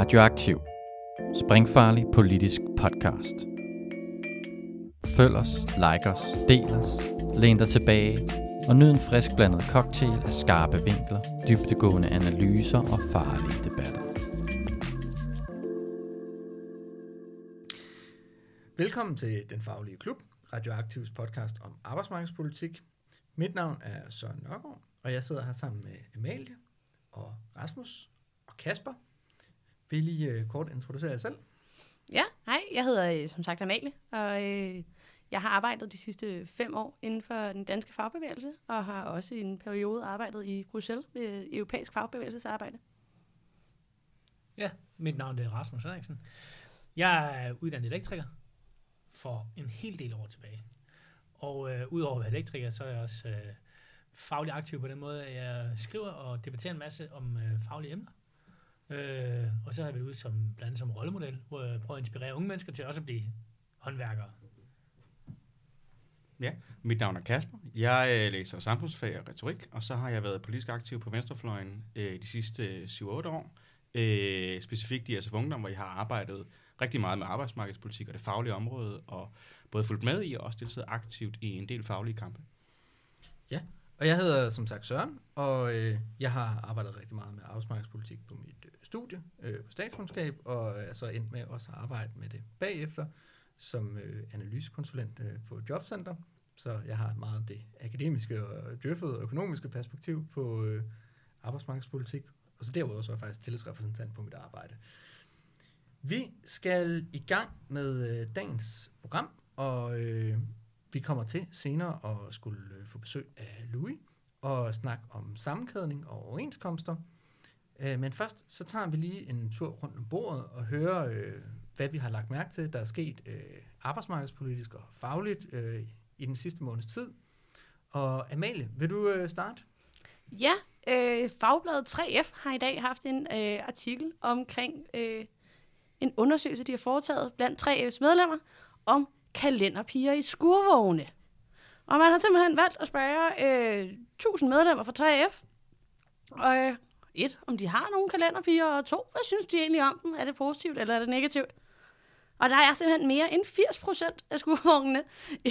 Radioaktiv. Springfarlig politisk podcast. Følg os, like os, del os, læn dig tilbage og nyd en frisk blandet cocktail af skarpe vinkler, dybtegående analyser og farlige debatter. Velkommen til Den Faglige Klub, Radioaktivs podcast om arbejdsmarkedspolitik. Mit navn er Søren Nørgaard, og jeg sidder her sammen med Amalie og Rasmus og Kasper. Vil I uh, kort introducere jer selv? Ja, hej. Jeg hedder øh, som sagt Amalie, og øh, jeg har arbejdet de sidste fem år inden for den danske fagbevægelse, og har også i en periode arbejdet i Bruxelles ved europæisk fagbevægelsesarbejde. Ja, mit navn er Rasmus Henriksen. Jeg er uddannet elektriker for en hel del år tilbage. Og øh, udover at være elektriker, så er jeg også øh, faglig aktiv på den måde, at jeg skriver og debatterer en masse om øh, faglige emner. Øh, og så har jeg været ude som, blandt andet som rollemodel, hvor jeg prøver at inspirere unge mennesker til også at blive håndværkere. Ja, mit navn er Kasper. Jeg øh, læser samfundsfag og retorik, og så har jeg været politisk aktiv på Venstrefløjen øh, de sidste øh, 7-8 år. Øh, specifikt i SF Ungdom, hvor jeg har arbejdet rigtig meget med arbejdsmarkedspolitik og det faglige område, og både fulgt med i og også deltaget aktivt i en del faglige kampe. Og jeg hedder som sagt Søren, og øh, jeg har arbejdet rigtig meget med arbejdsmarkedspolitik på mit øh, studie øh, på statskundskab, og er så endt med også at arbejde med det bagefter som øh, analysekonsulent øh, på jobcenter. Så jeg har meget det akademiske og djøffede økonomiske perspektiv på øh, arbejdsmarkedspolitik, og så derudover så er jeg faktisk tillidsrepræsentant på mit arbejde. Vi skal i gang med øh, dagens program, og øh, vi kommer til senere at skulle øh, få besøg af Louis og snakke om sammenkædning og overenskomster. Øh, men først så tager vi lige en tur rundt om bordet og hører, øh, hvad vi har lagt mærke til, der er sket øh, arbejdsmarkedspolitisk og fagligt øh, i den sidste måneds tid. Og Amalie, vil du øh, starte? Ja, øh, Fagbladet 3F har i dag haft en øh, artikel omkring øh, en undersøgelse, de har foretaget blandt 3F's medlemmer om kalenderpiger i skurvogne. Og man har simpelthen valgt at spørge øh, 1000 medlemmer fra 3F, og øh, et, om de har nogle kalenderpiger, og to, hvad synes de egentlig om dem? Er det positivt, eller er det negativt? Og der er simpelthen mere end 80 procent af skolevognene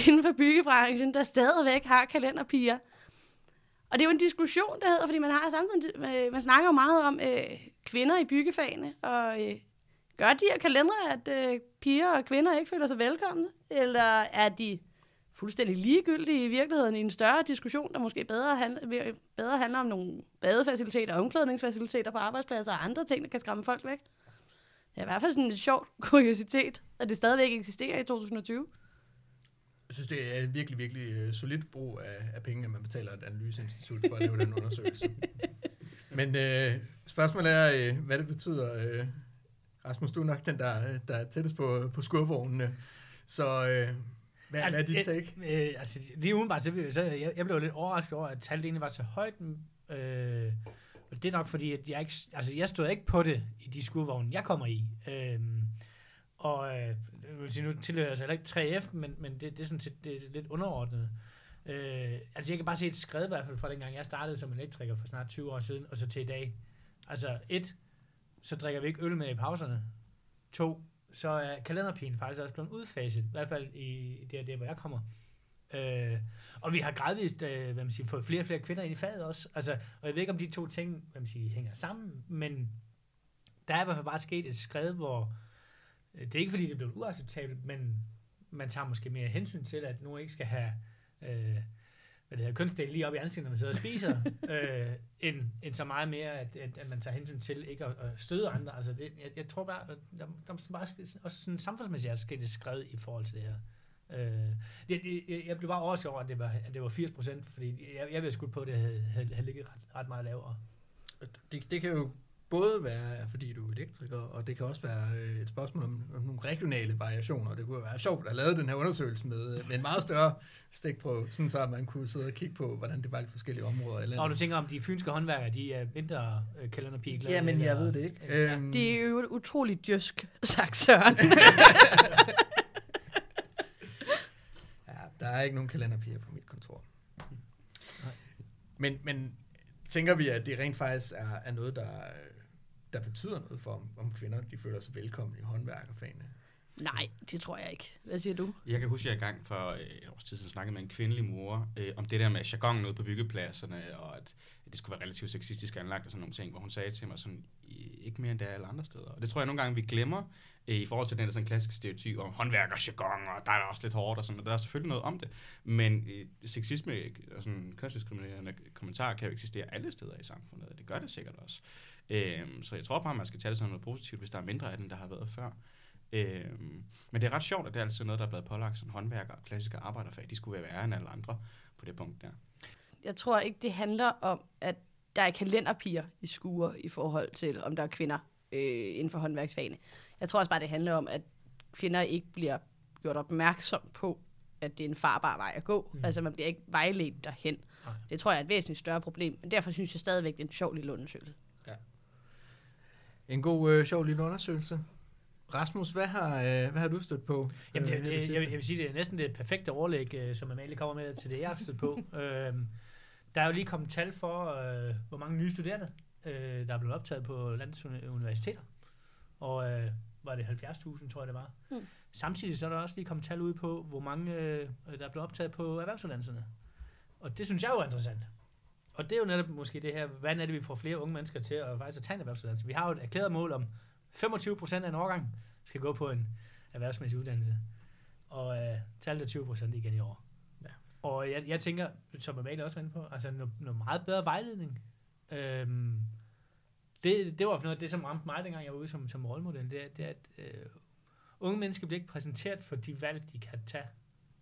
inden for byggebranchen, der stadigvæk har kalenderpiger. Og det er jo en diskussion, der hedder, fordi man har samtidig, øh, man snakker jo meget om øh, kvinder i byggefagene, og øh, gør de her kalendere, at øh, piger og kvinder ikke føler sig velkomne? Eller er de fuldstændig ligegyldige i virkeligheden i en større diskussion, der måske bedre, handler, bedre handler om nogle badefaciliteter, omklædningsfaciliteter på arbejdspladser og andre ting, der kan skræmme folk væk? Det er i hvert fald sådan en sjov kuriositet, at det stadigvæk eksisterer i 2020. Jeg synes, det er virkelig, virkelig øh, solidt brug af, af penge, at man betaler et analyseinstitut for at lave den undersøgelse. Men øh, spørgsmålet er, øh, hvad det betyder. Øh, Rasmus, du er nok den, der, der er tættest på, på skurvognene. Så øh, hvad, altså, hvad er dit take? Øh, øh, altså, lige udenbart, så, så jeg, jeg blev lidt overrasket over, at tallet egentlig var så højt. Øh, og det er nok fordi, at jeg ikke, altså, jeg stod ikke på det i de skurvogne, jeg kommer i. Øh, og øh, jeg vil sige, nu tilhører jeg altså ikke 3F, men, men det, det er sådan set det er lidt underordnet. Øh, altså jeg kan bare se et skred i hvert fald fra dengang jeg startede som elektriker for snart 20 år siden, og så til i dag. Altså et, så drikker vi ikke øl med i pauserne. To, så er kalenderpigen faktisk også blevet udfaset, i hvert fald i det der, hvor jeg kommer. Øh, og vi har gradvist øh, hvad man siger, fået flere og flere kvinder ind i faget også. Altså, og jeg ved ikke, om de to ting hvad man siger, hænger sammen, men der er i hvert fald bare sket et skred, hvor øh, det er ikke fordi, det er blevet uacceptabelt, men man tager måske mere hensyn til, at nogen ikke skal have øh, hvad det hedder, kønsdel lige op i ansigtet, når man sidder og spiser, øh, end, end så meget mere, at, at, at man tager hensyn til ikke at, at støde andre. Altså det, jeg, jeg tror bare, der, der er bare også sådan samfundsmæssigt er sket et skred i forhold til det her. Øh, det, det, jeg blev bare overrasket over, at det var, at det var 80 procent, fordi jeg, jeg ville skudt på, at det havde, havde, havde ligget ret, ret meget lavere. Det, det kan jo både være, fordi du er elektriker, og det kan også være øh, et spørgsmål om, om nogle regionale variationer. Det kunne være sjovt at lave den her undersøgelse med, med en meget større stikprøve, sådan så at man kunne sidde og kigge på, hvordan det var i de forskellige områder. Eller og du tænker om de fynske håndværkere, de er vinterkalenderpige? Ja, men jeg ved det ikke. Øhm. Det er jo utroligt djøsk, sagt Søren. ja, der er ikke nogen kalenderpiger på mit kontor. Men, men tænker vi, at det rent faktisk er, er noget, der der betyder noget for, om, om kvinder de føler sig velkomne i håndværkerfagene. Nej, det tror jeg ikke. Hvad siger du? Jeg kan huske, at jeg i gang for øh, et års tid siden snakkede med en kvindelig mor øh, om det der med jargonen ude på byggepladserne, og at, at det skulle være relativt sexistisk anlagt og sådan nogle ting, hvor hun sagde til mig sådan, "I- ikke mere end det er alle andre steder. Og det tror jeg nogle gange, vi glemmer øh, i forhold til den der sådan klassiske stereotyp om håndværker, jargon, og der er også lidt hårdt og sådan, og der er selvfølgelig noget om det. Men øh, sexisme og sådan kønsdiskriminerende kommentarer kan jo eksistere alle steder i samfundet, og det gør det sikkert også. Øh, så jeg tror bare, man skal tage det som noget positivt, hvis der er mindre af den, der har været før. Øhm, men det er ret sjovt, at det er altid noget, der er blevet pålagt sådan håndværker og klassiske arbejderfag. De skulle være værre end alle andre på det punkt der. Jeg tror ikke, det handler om, at der er kalenderpiger i skuer i forhold til, om der er kvinder øh, inden for håndværksfagene. Jeg tror også bare, det handler om, at kvinder ikke bliver gjort opmærksom på, at det er en farbar vej at gå. Mm. Altså, man bliver ikke vejledt derhen. Nej. Det tror jeg er et væsentligt større problem, men derfor synes jeg stadigvæk, det er en sjov lille undersøgelse. En god, øh, sjov lille undersøgelse. Rasmus, hvad har, øh, hvad har du stødt på? Jamen, det, øh, det, sidste? jeg, jeg vil sige, det er næsten det perfekte overlæg, øh, som Amalie kommer med til det, jeg har stødt på. øhm, der er jo lige kommet tal for, øh, hvor mange nye studerende, øh, der er blevet optaget på landets uni- universiteter. Og øh, var det 70.000, tror jeg det var. Mm. Samtidig så er der også lige kommet tal ud på, hvor mange øh, der er blevet optaget på erhvervsuddannelserne. Og det synes jeg jo er interessant. Og det er jo netop måske det her, hvordan er det, vi får flere unge mennesker til at faktisk at tage en erhvervsuddannelse. Vi har jo et erklæret mål om 25 procent af en årgang skal gå på en erhvervsmæssig uddannelse. Og øh, tallet er 20 procent igen i år. Ja. Og jeg, jeg tænker, som Amalie også var inde på, altså noget, noget meget bedre vejledning. Øhm, det, det var noget af det, som ramte mig, dengang jeg var ude som, som rollemodel. Det er, det er at øh, unge mennesker bliver ikke præsenteret for de valg, de kan tage.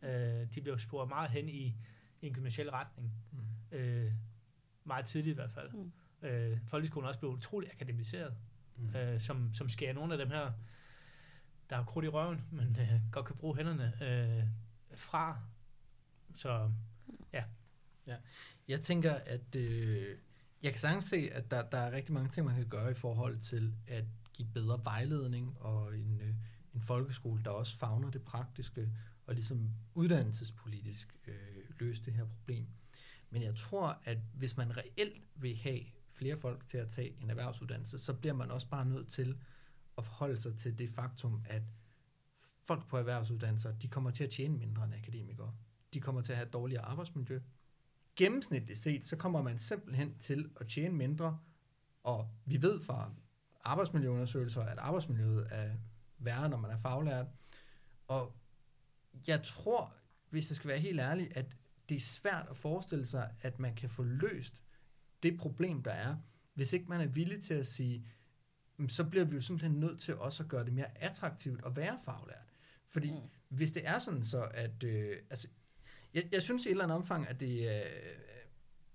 Øh, de bliver sporet meget hen i, i en gymnasiel retning. Mm. Øh, meget tidligt i hvert fald. Mm. Øh, folkeskolen er også blevet utrolig akademiseret Mm. øh, som, som skærer nogle af dem her, der har krudt i røven, men øh, godt kan bruge hænderne øh, fra. Så Jeg tænker, at øh, jeg kan sagtens se, at der, der er rigtig mange ting, man kan gøre i forhold til at give bedre vejledning og en, øh, en folkeskole, der også fagner det praktiske og ligesom uddannelsespolitisk øh, løse det her problem. Men jeg tror, at hvis man reelt vil have flere folk til at tage en erhvervsuddannelse, så bliver man også bare nødt til at forholde sig til det faktum, at folk på erhvervsuddannelser, de kommer til at tjene mindre end akademikere. De kommer til at have et dårligere arbejdsmiljø gennemsnitligt set, så kommer man simpelthen til at tjene mindre, og vi ved fra arbejdsmiljøundersøgelser, at arbejdsmiljøet er værre, når man er faglært. Og jeg tror, hvis jeg skal være helt ærlig, at det er svært at forestille sig, at man kan få løst det problem, der er, hvis ikke man er villig til at sige, "Men så bliver vi jo simpelthen nødt til også at gøre det mere attraktivt at være faglært. Fordi mm. hvis det er sådan så, at øh, altså, jeg, jeg synes i et eller andet omfang, at det, øh,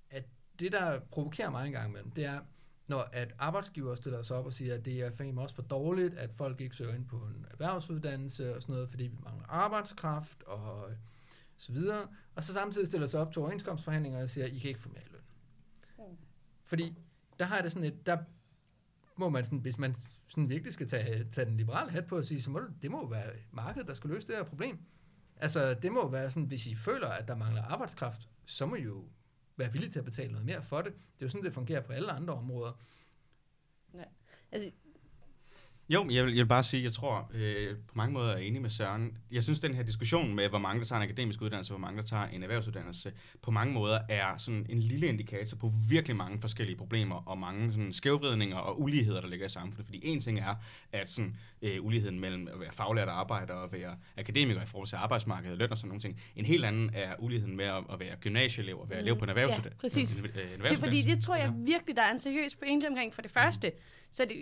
at det, der provokerer mig en gang imellem, det er, når at arbejdsgiver stiller sig op og siger, at det er fandme også for dårligt, at folk ikke søger ind på en erhvervsuddannelse og sådan noget, fordi vi mangler arbejdskraft og så videre. Og så samtidig stiller sig op til overenskomstforhandlinger og siger, I kan ikke få mere i løn. Mm. Fordi der har jeg det sådan et, der må man sådan, hvis man sådan virkelig skal tage, tage den liberale hat på og sige, så må det, det må være markedet, der skal løse det her problem. Altså, det må være sådan, hvis I føler, at der mangler arbejdskraft, så må I jo være villige til at betale noget mere for det. Det er jo sådan, det fungerer på alle andre områder. Altså, jo, men jeg vil, jeg vil bare sige, jeg tror øh, på mange måder er enig med Søren. Jeg synes, den her diskussion med, hvor mange der tager en akademisk uddannelse, og hvor mange der tager en erhvervsuddannelse, på mange måder er sådan en lille indikator på virkelig mange forskellige problemer, og mange sådan skævvridninger og uligheder, der ligger i samfundet. Fordi en ting er, at sådan, øh, uligheden mellem at være faglært arbejder og være akademiker i forhold til arbejdsmarkedet, løn og sådan nogle ting. En helt anden er uligheden med at, at være gymnasieelev og være Mm. elev på en erhvervsuddannelse. Ja, præcis. En, en, en Det er fordi, erhvervsuddannelse. det tror jeg virkelig, der er en seriøs pointe omkring. For det første, så det,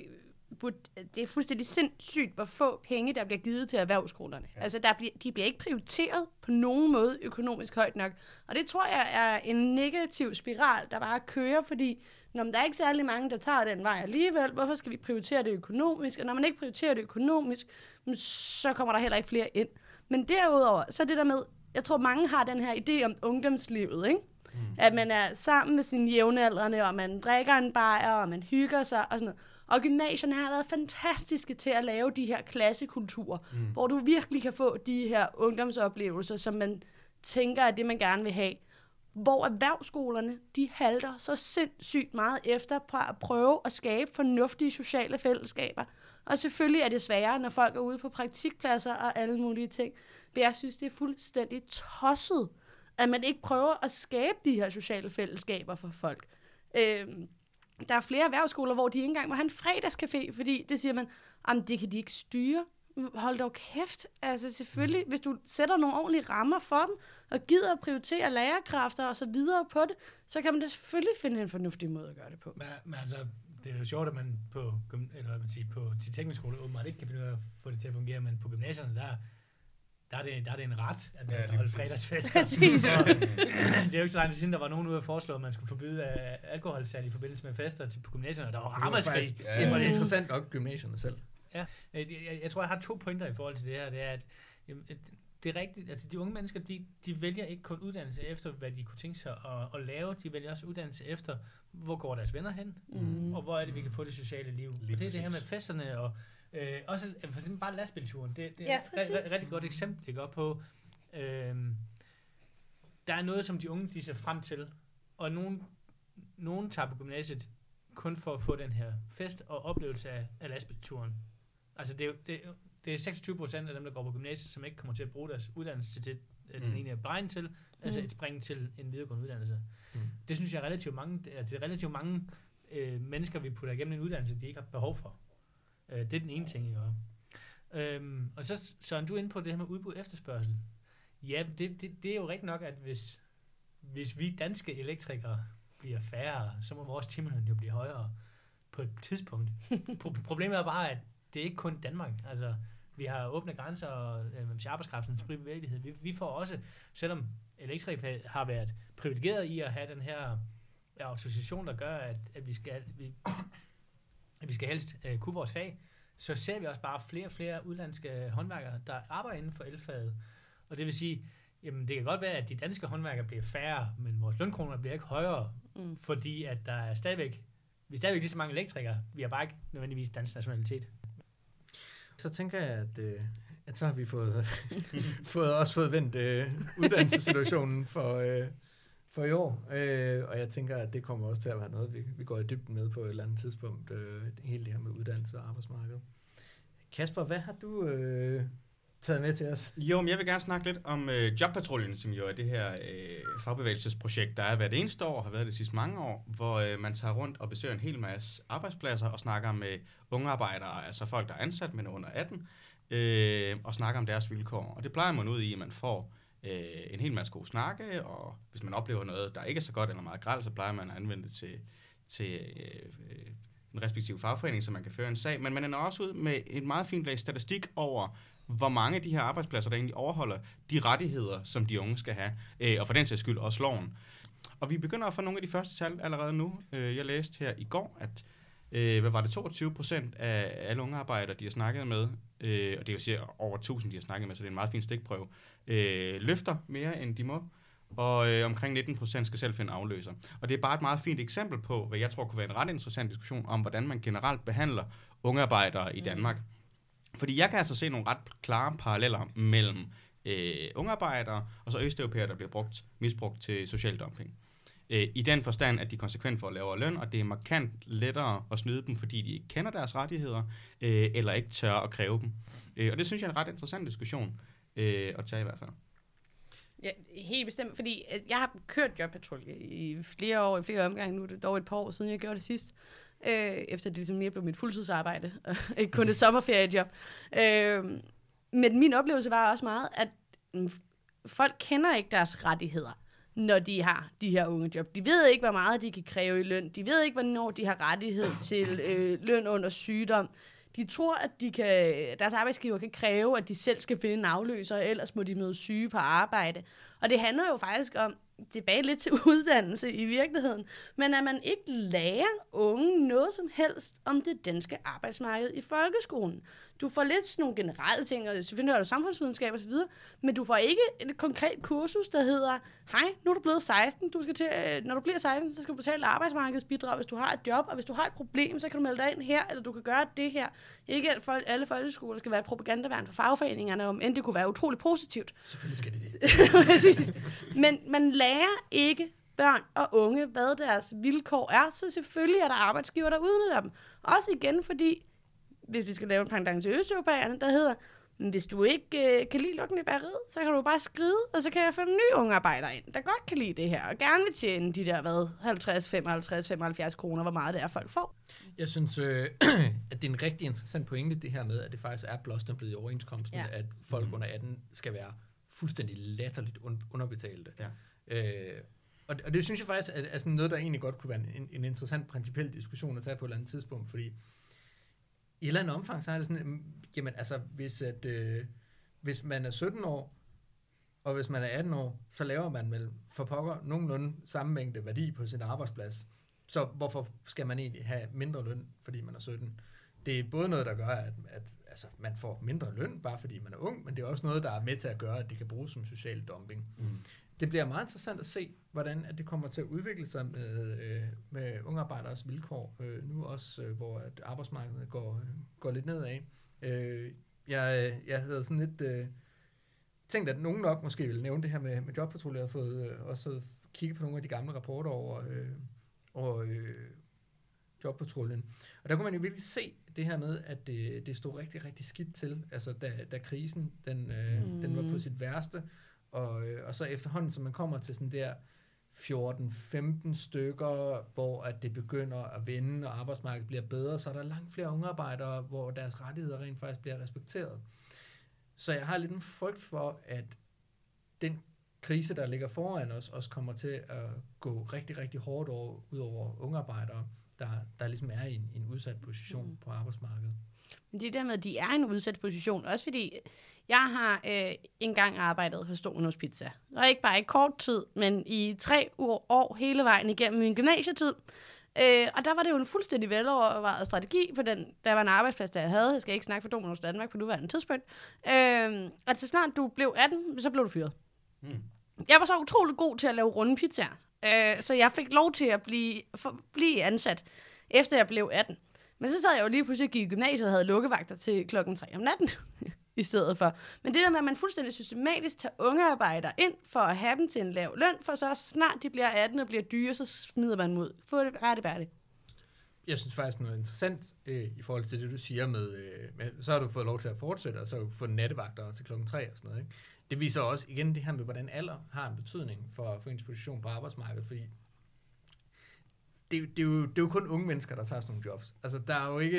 det er fuldstændig sindssygt, hvor få penge, der bliver givet til erhvervsskolerne. Ja. Altså, der bliver, de bliver ikke prioriteret på nogen måde økonomisk højt nok. Og det tror jeg er en negativ spiral, der bare kører, fordi når der er ikke særlig mange, der tager den vej alligevel, hvorfor skal vi prioritere det økonomisk? Og når man ikke prioriterer det økonomisk, så kommer der heller ikke flere ind. Men derudover, så er det der med, jeg tror mange har den her idé om ungdomslivet, ikke? Mm. At man er sammen med sine jævnaldrende, og man drikker en bajer, og man hygger sig og sådan noget. Og gymnasierne har været fantastiske til at lave de her klassekulturer, mm. hvor du virkelig kan få de her ungdomsoplevelser, som man tænker er det, man gerne vil have. hvor erhvervsskolerne, de halter så sindssygt meget efter på at prøve at skabe fornuftige sociale fællesskaber. Og selvfølgelig er det sværere, når folk er ude på praktikpladser og alle mulige ting. Men jeg synes, det er fuldstændig tosset, at man ikke prøver at skabe de her sociale fællesskaber for folk. Øhm, der er flere erhvervsskoler, hvor de ikke engang må have en fredagscafé, fordi det siger man, at det kan de ikke styre. Hold dog kæft. Altså selvfølgelig, hvis du sætter nogle ordentlige rammer for dem, og gider at prioritere lærerkræfter og så videre på det, så kan man da selvfølgelig finde en fornuftig måde at gøre det på. Men, men altså, det er jo sjovt, at man på, eller hvad man siger, på til teknisk skole åbenbart ikke kan finde ud af at få det til at fungere, men på gymnasierne, der, der, er, det, der er det en ret, at man Ja, ja, lige holder præcis. fredagsfest. Præcis. det er jo ikke så lang tid siden, der var nogen ude at foreslå, at man skulle forbyde uh, alkoholsalg i forbindelse med fester til, på gymnasierne, og der var Det var ramaskrig. Ja, ja, ja. ja. interessant nok gymnasierne selv. Øh, Jeg, jeg, jeg tror, jeg har to pointer i forhold til det her. Det er, at jamen, det er rigtigt, altså de unge mennesker, de, de vælger ikke kun uddannelse efter, hvad de kunne tænke sig at, at lave, de vælger også uddannelse efter, hvor går deres venner hen, Mm. og hvor er det, vi kan få det sociale liv. Lige og det er det her med præcis. festerne, og øh, også øh, for eksempel bare lastbilturen. Det, det er Ja, et præcis. rigtig godt eksempel, ikke, op på, øh, der er noget, som de unge de ser frem til, og nogen, nogen tager på gymnasiet kun for at få den her fest og oplevelse af, af lastbilturen. Altså det er, det, er det er 26 procent af dem, der går på gymnasiet, som ikke kommer til at bruge deres uddannelse til det, mm. den egentlig er beregnet til, altså Mm. et spring til en videregående uddannelse. Mm. Det synes jeg er relativt mange, det er, det er relativt mange øh, mennesker, vi putter igennem en uddannelse, de ikke har behov for. Øh, det er den ene ting, jeg gør. Øhm, og så Søren, du er inde på det her med udbud og efterspørgsel. Ja, det, det, det er jo rigtigt nok, at hvis, hvis vi danske elektrikere bliver færre, så må vores timeløn jo blive højere på et tidspunkt. Pro- problemet er bare, at det er ikke kun Danmark. Altså, vi har åbne grænser og øh, arbejdskraftens fri bevægelighed. Vi, vi får også, selvom elektrikere har været privilegeret i at have den her ja, autorisation, der gør, at, at vi skal, vi, at vi skal helst øh, kunne vores fag, så ser vi også bare flere og flere udlandske håndværkere, der arbejder inden for elfaget. Og det vil sige, jamen det kan godt være, at de danske håndværkere bliver færre, men vores lønkroner bliver ikke højere, Mm. fordi at der er stadigvæk, vi er stadigvæk lige så mange elektrikere, vi har bare ikke nødvendigvis dansk nationalitet. Så tænker jeg, at, øh, at så har vi fået, fået også fået vendt øh, uddannelsessituationen for, øh, for i år. Øh, og jeg tænker, at det kommer også til at være noget, vi, vi går i dybden med på et eller andet tidspunkt. Øh, hele det her med uddannelse og arbejdsmarked. Kasper, hvad har du øh, taget med til os? Jo, men jeg vil gerne snakke lidt om øh, Jobpatruljen, som jo er det her øh, fagbevægelsesprojekt, der er hvert eneste år, har været det sidste mange år, hvor øh, man tager rundt og besøger en hel masse arbejdspladser og snakker med unge arbejdere, altså folk, der er ansat, men under 18, øh, og snakker om deres vilkår. Og det plejer man ud i, at man får øh, en hel masse gode snakke, og hvis man oplever noget, der ikke er så godt eller meget græld, så plejer man at anvende det til, til øh, en respektive fagforening, så man kan føre en sag. Men man ender også ud med en meget fint lag statistik over, hvor mange af de her arbejdspladser, der egentlig overholder de rettigheder, som de unge skal have, øh, og for den sags skyld også loven. Og vi begynder at få nogle af de første tal allerede nu. Øh, jeg læste her i går, at øh, hvad var det, 22 procent af alle unge arbejdere, de har snakket med, øh, og det er jo cirka over 1000, de har snakket med, så det er en meget fin stikprøve, øh, løfter mere, end de må, og øh, omkring 19 procent skal selv finde afløser. Og det er bare et meget fint eksempel på, hvad jeg tror kunne være en ret interessant diskussion om, hvordan man generelt behandler unge arbejdere i Danmark. Fordi jeg kan altså se nogle ret klare paralleller mellem øh, unge arbejdere og så østeuropæere, der bliver brugt, misbrugt til social dumping. Øh, I den forstand, at de konsekvent får lavere løn, og det er markant lettere at snyde dem, fordi de ikke kender deres rettigheder, øh, eller ikke tør at kræve dem. Øh, og det synes jeg er en ret interessant diskussion øh, at tage i hvert fald. Ja, helt bestemt, fordi øh, jeg har kørt jobpatrulje i flere år, i flere omgange nu, er det dog et par år siden, jeg gjorde det sidst, øh, efter det ligesom mere blev mit fuldtidsarbejde, og ikke kun et sommerferiejob. Øh, men min oplevelse var også meget, at mm, folk kender ikke deres rettigheder, når de har de her unge job. De ved ikke, hvor meget de kan kræve i løn. De ved ikke, hvornår de har rettighed til øh, løn under sygdom. De tror, at de kan, deres arbejdsgiver kan kræve, at de selv skal finde en afløser, ellers må de møde syge på arbejde. Og det handler jo faktisk om, tilbage lidt til uddannelse i virkeligheden, men at man ikke lærer unge noget som helst om det danske arbejdsmarked i folkeskolen. Du får lidt sådan nogle generelle ting, og selvfølgelig har du samfundsvidenskab osv., men du får ikke et konkret kursus, der hedder, hej, nu er du blevet 16, du skal til, øh, når du bliver 16, så skal du betale arbejdsmarkedsbidrag, hvis du har et job, og hvis du har et problem, så kan du melde dig ind her, eller du kan gøre det her. Ikke at folk, alle folkeskoler skal være et propagandaværn for fagforeningerne, om end det kunne være utrolig positivt. Selvfølgelig skal det det. Præcis. Men man lærer ikke børn og unge, hvad deres vilkår er, så selvfølgelig er der arbejdsgiver, der udnytter dem. Også igen, fordi, hvis vi skal lave en pendant til østeuropæerne, der hedder, "Men hvis du ikke øh, kan lide lukken i bageriet, så kan du bare skride, og så kan jeg få en ny unge arbejder ind, der godt kan lide det her, og gerne vil tjene de der, hvad, 50, 55, 75 kroner, hvor meget det er, folk får. Jeg synes, øh, at det er en rigtig interessant pointe, det her med, at det faktisk er blåstemplet i overenskomsten, Ja. at folk Mhm. under 18 skal være fuldstændig latterligt un- underbetalte. Ja. Øh, og, og det synes jeg faktisk er, er sådan noget, der egentlig godt kunne være en, en interessant principiel diskussion at tage på et eller andet tidspunkt, fordi i et eller andet omfang, så er det sådan, jamen altså, hvis, at, øh, hvis man er 17 år, og hvis man er 18 år, så laver man vel for pokker nogenlunde samme mængde værdi på sin arbejdsplads. Så hvorfor skal man egentlig have mindre løn, fordi man er 17? Det er både noget, der gør, at, at altså, man får mindre løn, bare fordi man er ung, men det er også noget, der er med til at gøre, at det kan bruges som social dumping. Mm. Det bliver meget interessant at se, hvordan at det kommer til at udvikle sig med, øh, med ungearbejderes vilkår, øh, nu også, øh, hvor at arbejdsmarkedet går, går lidt nedad. Øh, jeg, jeg havde sådan lidt øh, tænkt, at nogen nok måske ville nævne det her med, med jobpatrulje. Jeg har fået, øh, også kigget på nogle af de gamle rapporter over, øh, over øh, jobpatruljen. Og der kunne man jo virkelig se det her med, at det, det stod rigtig, rigtig skidt til, altså da, da krisen den, øh, mm. den var på sit værste. Og, øh, og så efterhånden, som man kommer til sådan der 14-15 stykker, hvor at det begynder at vende, og arbejdsmarkedet bliver bedre, så er der langt flere unge arbejdere, hvor deres rettigheder rent faktisk bliver respekteret. Så jeg har lidt en frygt for, at den krise, der ligger foran os, også kommer til at gå rigtig, rigtig hårdt over, ud over unge arbejdere, der, der ligesom er i en, i udsat position mm. på arbejdsmarkedet. Men det er der med, at de er i en udsat position. Også fordi, jeg har øh, engang arbejdet hos Domino's Pizza. Og ikke bare i kort tid, men i tre år, år hele vejen igennem min gymnasietid. Øh, og der var det jo en fuldstændig velovervejet strategi på den, der var en arbejdsplads, der jeg havde. Jeg skal ikke snakke for Domino's Danmark på nuværende tidspunkt. Øh, at så snart du blev 18, så blev du fyret. Mm. Jeg var så utrolig god til at lave runde pizzaer. Øh, så jeg fik lov til at blive, for, blive ansat, efter jeg blev 18. Men så sad jeg jo lige pludselig og gik i gymnasiet og havde lukkevagter til klokken 3 om natten i stedet for. Men det der med, at man fuldstændig systematisk tager unge arbejdere ind for at have dem til en lav løn, for så snart de bliver 18 og bliver dyre, så smider man dem ud. Få det rette færdigt. Jeg synes faktisk noget interessant øh, i forhold til det, du siger med, øh, med, så har du fået lov til at fortsætte, og så har du fået nattevagter til klokken 3 og sådan noget. Ikke? Det viser også igen det her med, hvordan alder har en betydning for, for ens position på arbejdsmarkedet, fordi det, er jo- det, er jo, det er jo kun unge mennesker, der tager sådan nogle jobs. Altså, der er jo ikke,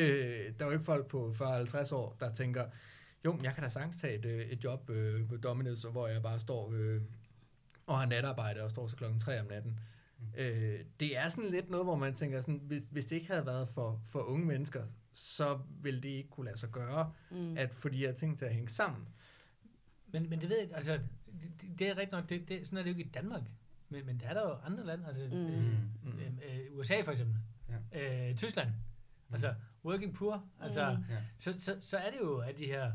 der er jo ikke folk på 40-50 år, der tænker, jo, men jeg kan da sagtens tage et, øh, et job øh, på Domino's, hvor jeg bare står øh, og har natarbejde og står til klokken 3 om natten. Øh, det er sådan lidt noget, hvor man tænker, sådan, hvis, hvis det ikke havde været for, for unge mennesker, så ville det ikke kunne lade sig gøre, Mm. at få de her ting til at hænge sammen. Men, men det ved jeg, altså, det, det er rigtigt nok, det, det, sådan er det jo ikke i Danmark. Men, men der er der jo andre lande, altså Mm. øh, Mm. øh, øh, USA for eksempel, ja. øh, Tyskland, altså working poor, altså, Mm. Ja. så, så, så er det jo, at de her,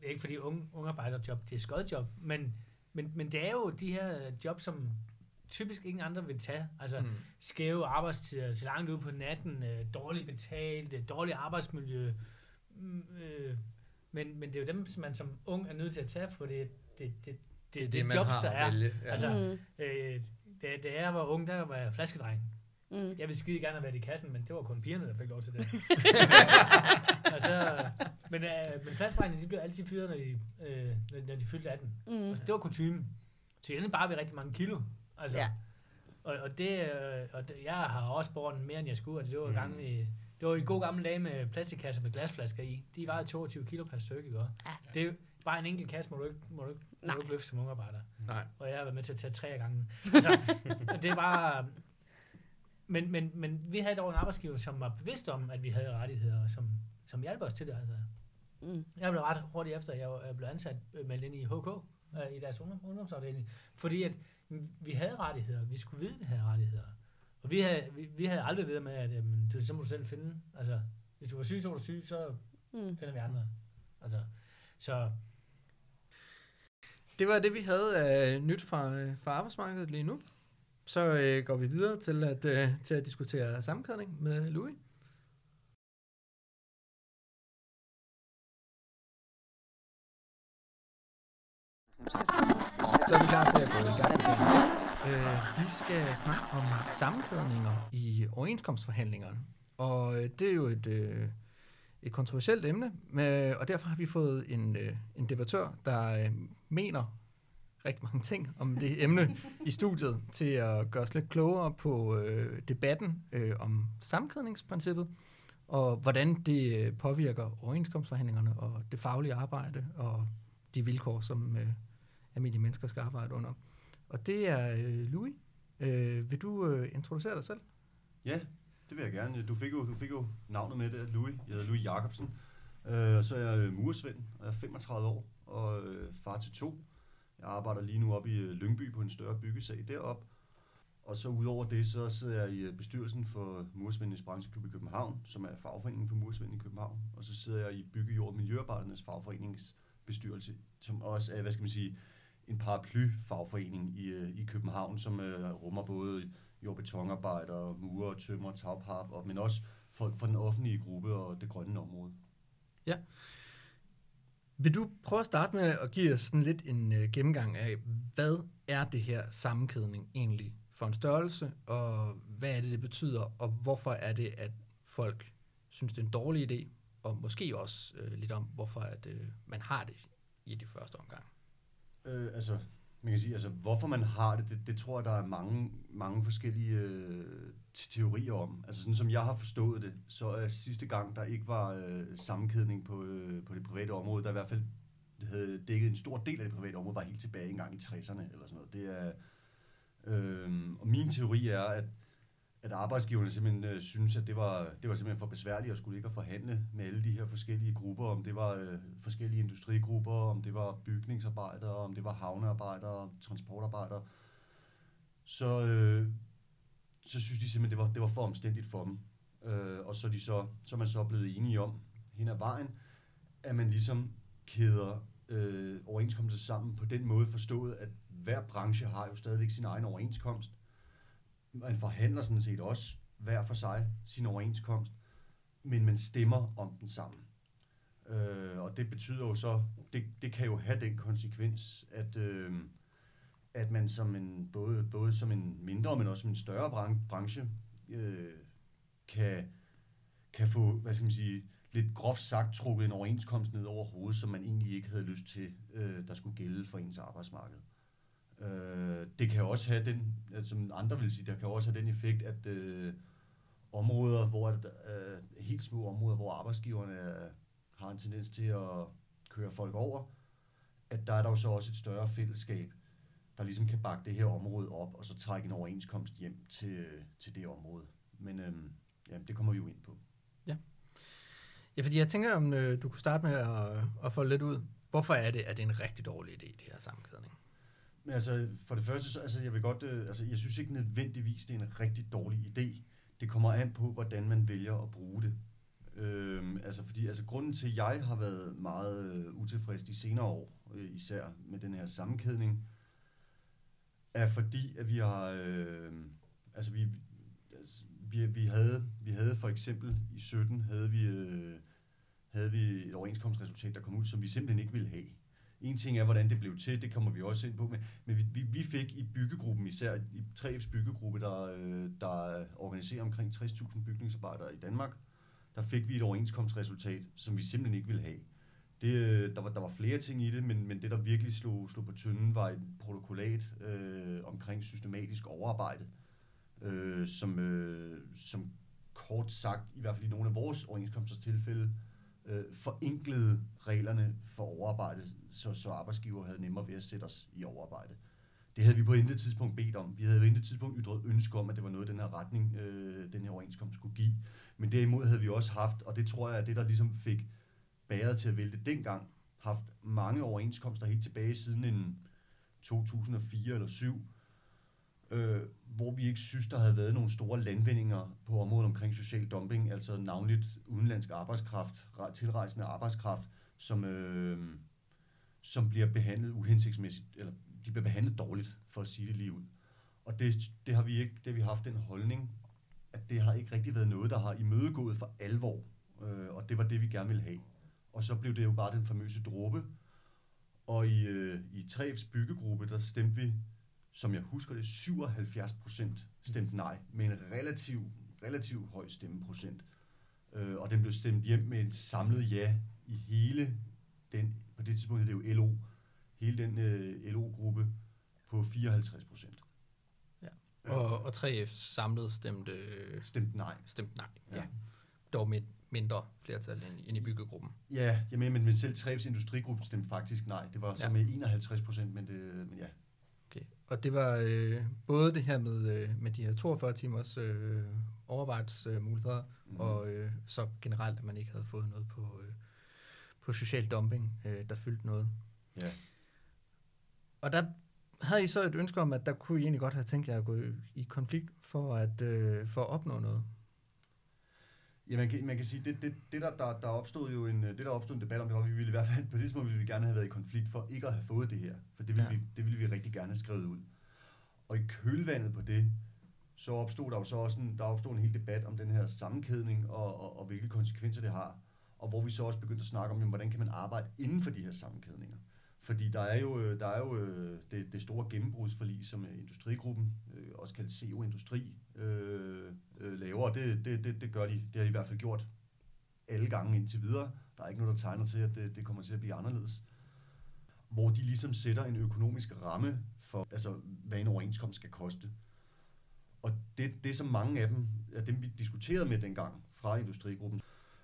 det er ikke fordi unge, unge arbejderjob, det er skodjob, men, men, men det er jo de her job, som typisk ingen andre vil tage. Altså mm. Mm. skæve arbejdstider til langt ude på natten, øh, dårligt betalt, øh, dårligt arbejdsmiljø. Mm, øh, men, men det er jo dem, som man som ung er nødt til at tage, for det, det, det, det, det, det, det man jobs, har der er. Vælge. Ja. Altså, Mm. Øh, da, da jeg var ung, der var jeg flaskedreng. Mm. Jeg ville skide gerne have været i kassen, men det var kun pigerne, der fik lov til det. og så, men, øh, men flaskedrengene, de blev altid fyret, når de, øh, når, når de fyldte 18. Mm. Og det var kutumen. Så jeg bare ved rigtig mange kilo. Altså, Ja. og, og, det, øh, og det, jeg har også båret mere, end jeg skulle, og det var, Mm. gange i, det var i god gamle dage med plastikkasser med glasflasker i. De vejede 22 kilo per stykke, ikke? Ja. Det bare en enkelt kasse, må du ikke, må du ikke, må du ikke løfte som ungarbejder. Nej. Og jeg har været med til at tage tre af gangen. Altså, det er bare... Men, men, men vi havde dog en arbejdsgiver, som var bevidst om, at vi havde rettigheder, og som, som hjalp os til det. Altså. Mm. Jeg blev ret hurtigt efter, at jeg var- jeg blev ansat øh, meldt ind i HK, øh, i deres ungdom, ungdomsafdeling. Fordi at vi havde rettigheder. Vi skulle vide, at vi havde rettigheder. Og vi havde, vi, vi havde aldrig det der med, at jamen, du, så må du selv finde. Altså, hvis du var syg, så var du syg, så Mm. finder vi andre. Altså, så det var det, vi havde af nyt fra, øh, fra arbejdsmarkedet lige nu. Så øh, går vi videre til at, øh, til at diskutere sammenkædning med Louis. Så er vi klar til at gå i gang igen. Øh, vi skal snakke om sammenkædninger i overenskomstforhandlingerne. Og øh, det er jo et, øh, et kontroversielt emne, med, og derfor har vi fået en, øh, en debattør, der øh, mener rigtig mange ting om det emne i studiet, til at gøre os lidt klogere på øh, debatten øh, om sammenkædningsprincippet, og hvordan det øh, påvirker overenskomstforhandlingerne og det faglige arbejde og de vilkår, som øh, almindelige mennesker skal arbejde under. Og det er øh, Louis. Øh, vil du øh, introducere dig selv? Ja, det vil jeg gerne. Du fik jo, du fik jo navnet med det, Louis. Jeg hedder Louis Jacobsen. Øh, så er jeg øh, muresvend, og jeg er 35 år og øh, far til to. Jeg arbejder lige nu op i øh, Lyngby på en større byggesag derop. Og så udover det, så sidder jeg i øh, bestyrelsen for Muresvendenes Brancheklub i København, som er fagforeningen for Muresvend i København. Og så sidder jeg i Byggejord og Miljøarbejdernes fagforenings bestyrelse, som også er, hvad skal man sige, en paraply-fagforening i, i København, som øh, rummer både og betonarbejdere, murer, tømmer, tagpap, og, men også folk fra den offentlige gruppe og det grønne område. Vil du prøve at starte med at give os sådan lidt en øh, gennemgang af, hvad er det her sammenkædning egentlig for en størrelse, og hvad er det, det betyder, og hvorfor er det, at folk synes, det er en dårlig idé, og måske også øh, lidt om, hvorfor at, øh, man har det i det første omgang. Øh, altså, man kan sige, altså, hvorfor man har det, det, det tror jeg, der er mange, mange forskellige øh, teorier om. Altså, sådan som jeg har forstået det, så er sidste gang, der ikke var øh, sammenkædning på, øh, på det private område, der i hvert fald havde dækket en stor del af det private område, var helt tilbage engang i 60'erne eller sådan noget. Det er, øh, og min teori er, at at arbejdsgiverne simpelthen øh, synes, at det var, det var simpelthen for besværligt at skulle ikke at forhandle med alle de her forskellige grupper, om det var øh, forskellige industrigrupper, om det var bygningsarbejdere, om det var havnearbejdere, transportarbejdere. Så, øh, så synes de simpelthen, det var, det var for omstændigt for dem. Øh, og så er, de så, så er man så blevet enige om hen ad vejen, at man ligesom kæder øh, overenskomster sammen på den måde forstået, at hver branche har jo stadigvæk sin egen overenskomst, man forhandler sådan set også hver for sig sin overenskomst, men man stemmer om den sammen. Øh, og det betyder jo så, det, det kan jo have den konsekvens, at, øh, at man som en, både, både som en mindre, men også som en større bran- branche, øh, kan, kan få, hvad skal man sige, lidt groft sagt trukket en overenskomst ned over hovedet, som man egentlig ikke havde lyst til, øh, der skulle gælde for ens arbejdsmarked. Øh, det kan også have den, altså, som andre vil sige, der kan også have den effekt, at øh, områder, hvor øh, helt små områder, hvor arbejdsgiverne øh, har en tendens til at køre folk over, at der er der jo så også et større fællesskab, der ligesom kan bakke det her område op, og så trække en overenskomst hjem til, til det område. Men øh, ja, det kommer vi jo ind på. Ja, fordi jeg tænker, om øh, du kunne starte med at, at få lidt ud. Hvorfor er det, at det er en rigtig dårlig idé, det her sammenkædning? Men altså, for det første, så, altså, jeg vil godt, øh, altså, jeg synes ikke nødvendigvis, det er en rigtig dårlig idé. Det kommer an på, hvordan man vælger at bruge det. Øhm, altså, fordi, altså, grunden til, at jeg har været meget øh, utilfreds de senere år, øh, især med den her sammenkædning, er fordi, at vi har, øh, altså, vi, altså, vi, vi, havde, vi havde for eksempel i 17, havde vi, øh, havde vi et overenskomstresultat, der kom ud, som vi simpelthen ikke ville have. En ting er, hvordan det blev til, det kommer vi også ind på, men, men vi, vi, fik i byggegruppen, især i 3F's byggegruppe, der, øh, der organiserer omkring 60.000 bygningsarbejdere i Danmark, der fik vi et overenskomstresultat, som vi simpelthen ikke ville have. Det, øh, der, var, der var flere ting i det, men, men det, der virkelig slog, slog på tynden, var et protokollat øh, omkring systematisk overarbejde, øh, som, øh, som kort sagt, i hvert fald i nogle af vores overenskomsters tilfælde, øh, Øh, forenklede reglerne for overarbejde, så, så arbejdsgiver havde nemmere ved at sætte os i overarbejde. Det havde vi på intet tidspunkt bedt om. Vi havde på intet tidspunkt ytret ønske om, at det var noget, den her retning, øh, den her overenskomst skulle give. Men derimod havde vi også haft, og det tror jeg er det, der ligesom fik bæret til at vælte dengang, haft mange overenskomster helt tilbage siden en 2004 eller 7, øh, hvor vi ikke synes, der havde været nogle store landvindinger på området omkring social dumping, altså navnligt udenlandsk arbejdskraft, tilrejsende arbejdskraft, som, øh, som bliver behandlet uhensigtsmæssigt, eller de bliver behandlet dårligt, for at sige det lige ud. Og det, det har vi ikke, det har vi haft den holdning, at det har ikke rigtig været noget, der har imødegået for alvor. Øh, og det var det, vi gerne ville have. Og så blev det jo bare den famøse dråbe. Og i, øh, i 3F's byggegruppe, der stemte vi, som jeg husker det, 77 procent stemte nej, med en relativ, relativ høj stemmeprocent. Øh, og den blev stemt hjem med et samlet ja i hele den, på det tidspunkt hed det jo LO, hele den øh, LO-gruppe på 54 procent. Og, og 3F samlet stemte, Stemte nej. stemte nej. Ja. Ja. ja. Dog med mindre flertal end, end i byggegruppen. Ja, jeg mener, men, men selv 3F's industrigruppe stemte faktisk nej. Det var så Ja. med 51 procent, men, det, men ja. Og det var øh, både det her med, øh, med de her 42 timers øh, overarbejdsmuligheder, Mhm. mm. og øh, så generelt, at man ikke havde fået noget på, øh, på social dumping, øh, der fyldte noget. Ja. Og der havde I så et ønske om, at der kunne I egentlig godt have tænkt jer at gå i, i konflikt for at, øh, for at opnå noget. Ja, man kan, man kan sige, det, det, det der, der, der opstod jo en, det der opstod en debat om, det var, at vi ville i hvert fald, på det tidspunkt ville vi gerne have været i konflikt for ikke at have fået det her. For det ville, Ja. vi, det ville vi rigtig gerne have skrevet ud. Og i kølvandet på det, så opstod der jo så også en, der opstod en hel debat om den her sammenkædning og, og, og hvilke konsekvenser det har. Og hvor vi så også begyndte at snakke om, jamen, hvordan kan man arbejde inden for de her sammenkædninger. Fordi der er jo, øh, der er jo øh, det, det store gennembrudsforlig, som øh, Industrigruppen, også kaldt CO Industri, øh, laver. Det, det, det, det gør de, det har de i hvert fald gjort alle gange indtil videre. Der er ikke noget, der tegner til, at det, det kommer til at blive anderledes. Hvor de ligesom sætter en økonomisk ramme for, altså, hvad en overenskomst skal koste. Og det, det som mange af dem, af dem vi diskuterede med dengang fra Industrigruppen,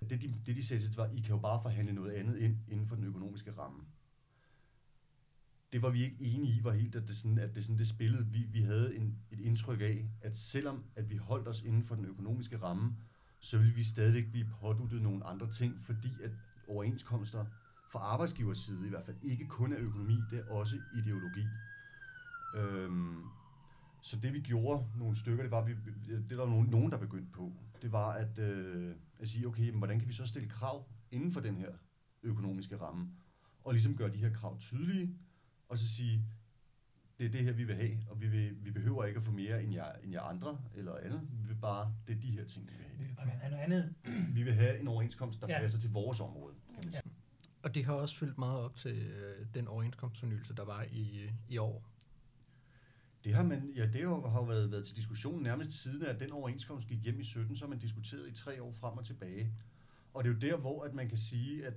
det de, det de sagde til, var, I kan jo bare forhandle noget andet ind inden for den økonomiske ramme. Det var vi ikke enige i, var helt, at det, sådan, at det, sådan, det spillede. Vi, vi havde en, et indtryk af, at selvom at vi holdt os inden for den økonomiske ramme, så ville vi stadigvæk blive påduttet nogle andre ting, fordi at overenskomster fra arbejdsgivers side i hvert fald ikke kun er økonomi, det er også ideologi. Øhm, så det vi gjorde nogle stykker, det var, vi, det der var nogen, nogen der begyndte på, det var at, øh, at sige, okay, men hvordan kan vi så stille krav inden for den her økonomiske ramme, og ligesom gøre de her krav tydelige, og så sige, det er det her, vi vil have, og vi, vil, vi behøver ikke at få mere end jer, end jer andre, eller andet. Vi vil bare, det er de her ting, vi vil have. Have noget andet. Vi vil have en overenskomst, der Ja. ja. passer til vores område, kan man Ja. sige. Og det har også fyldt meget op til øh, den overenskomstfornyelse, der var i, øh, i år. Det har man, ja, det har jo været, været til diskussion nærmest siden, at den overenskomst gik hjem i 17, så har man diskuteret i tre år frem og tilbage. Og det er jo der, hvor at man kan sige, at,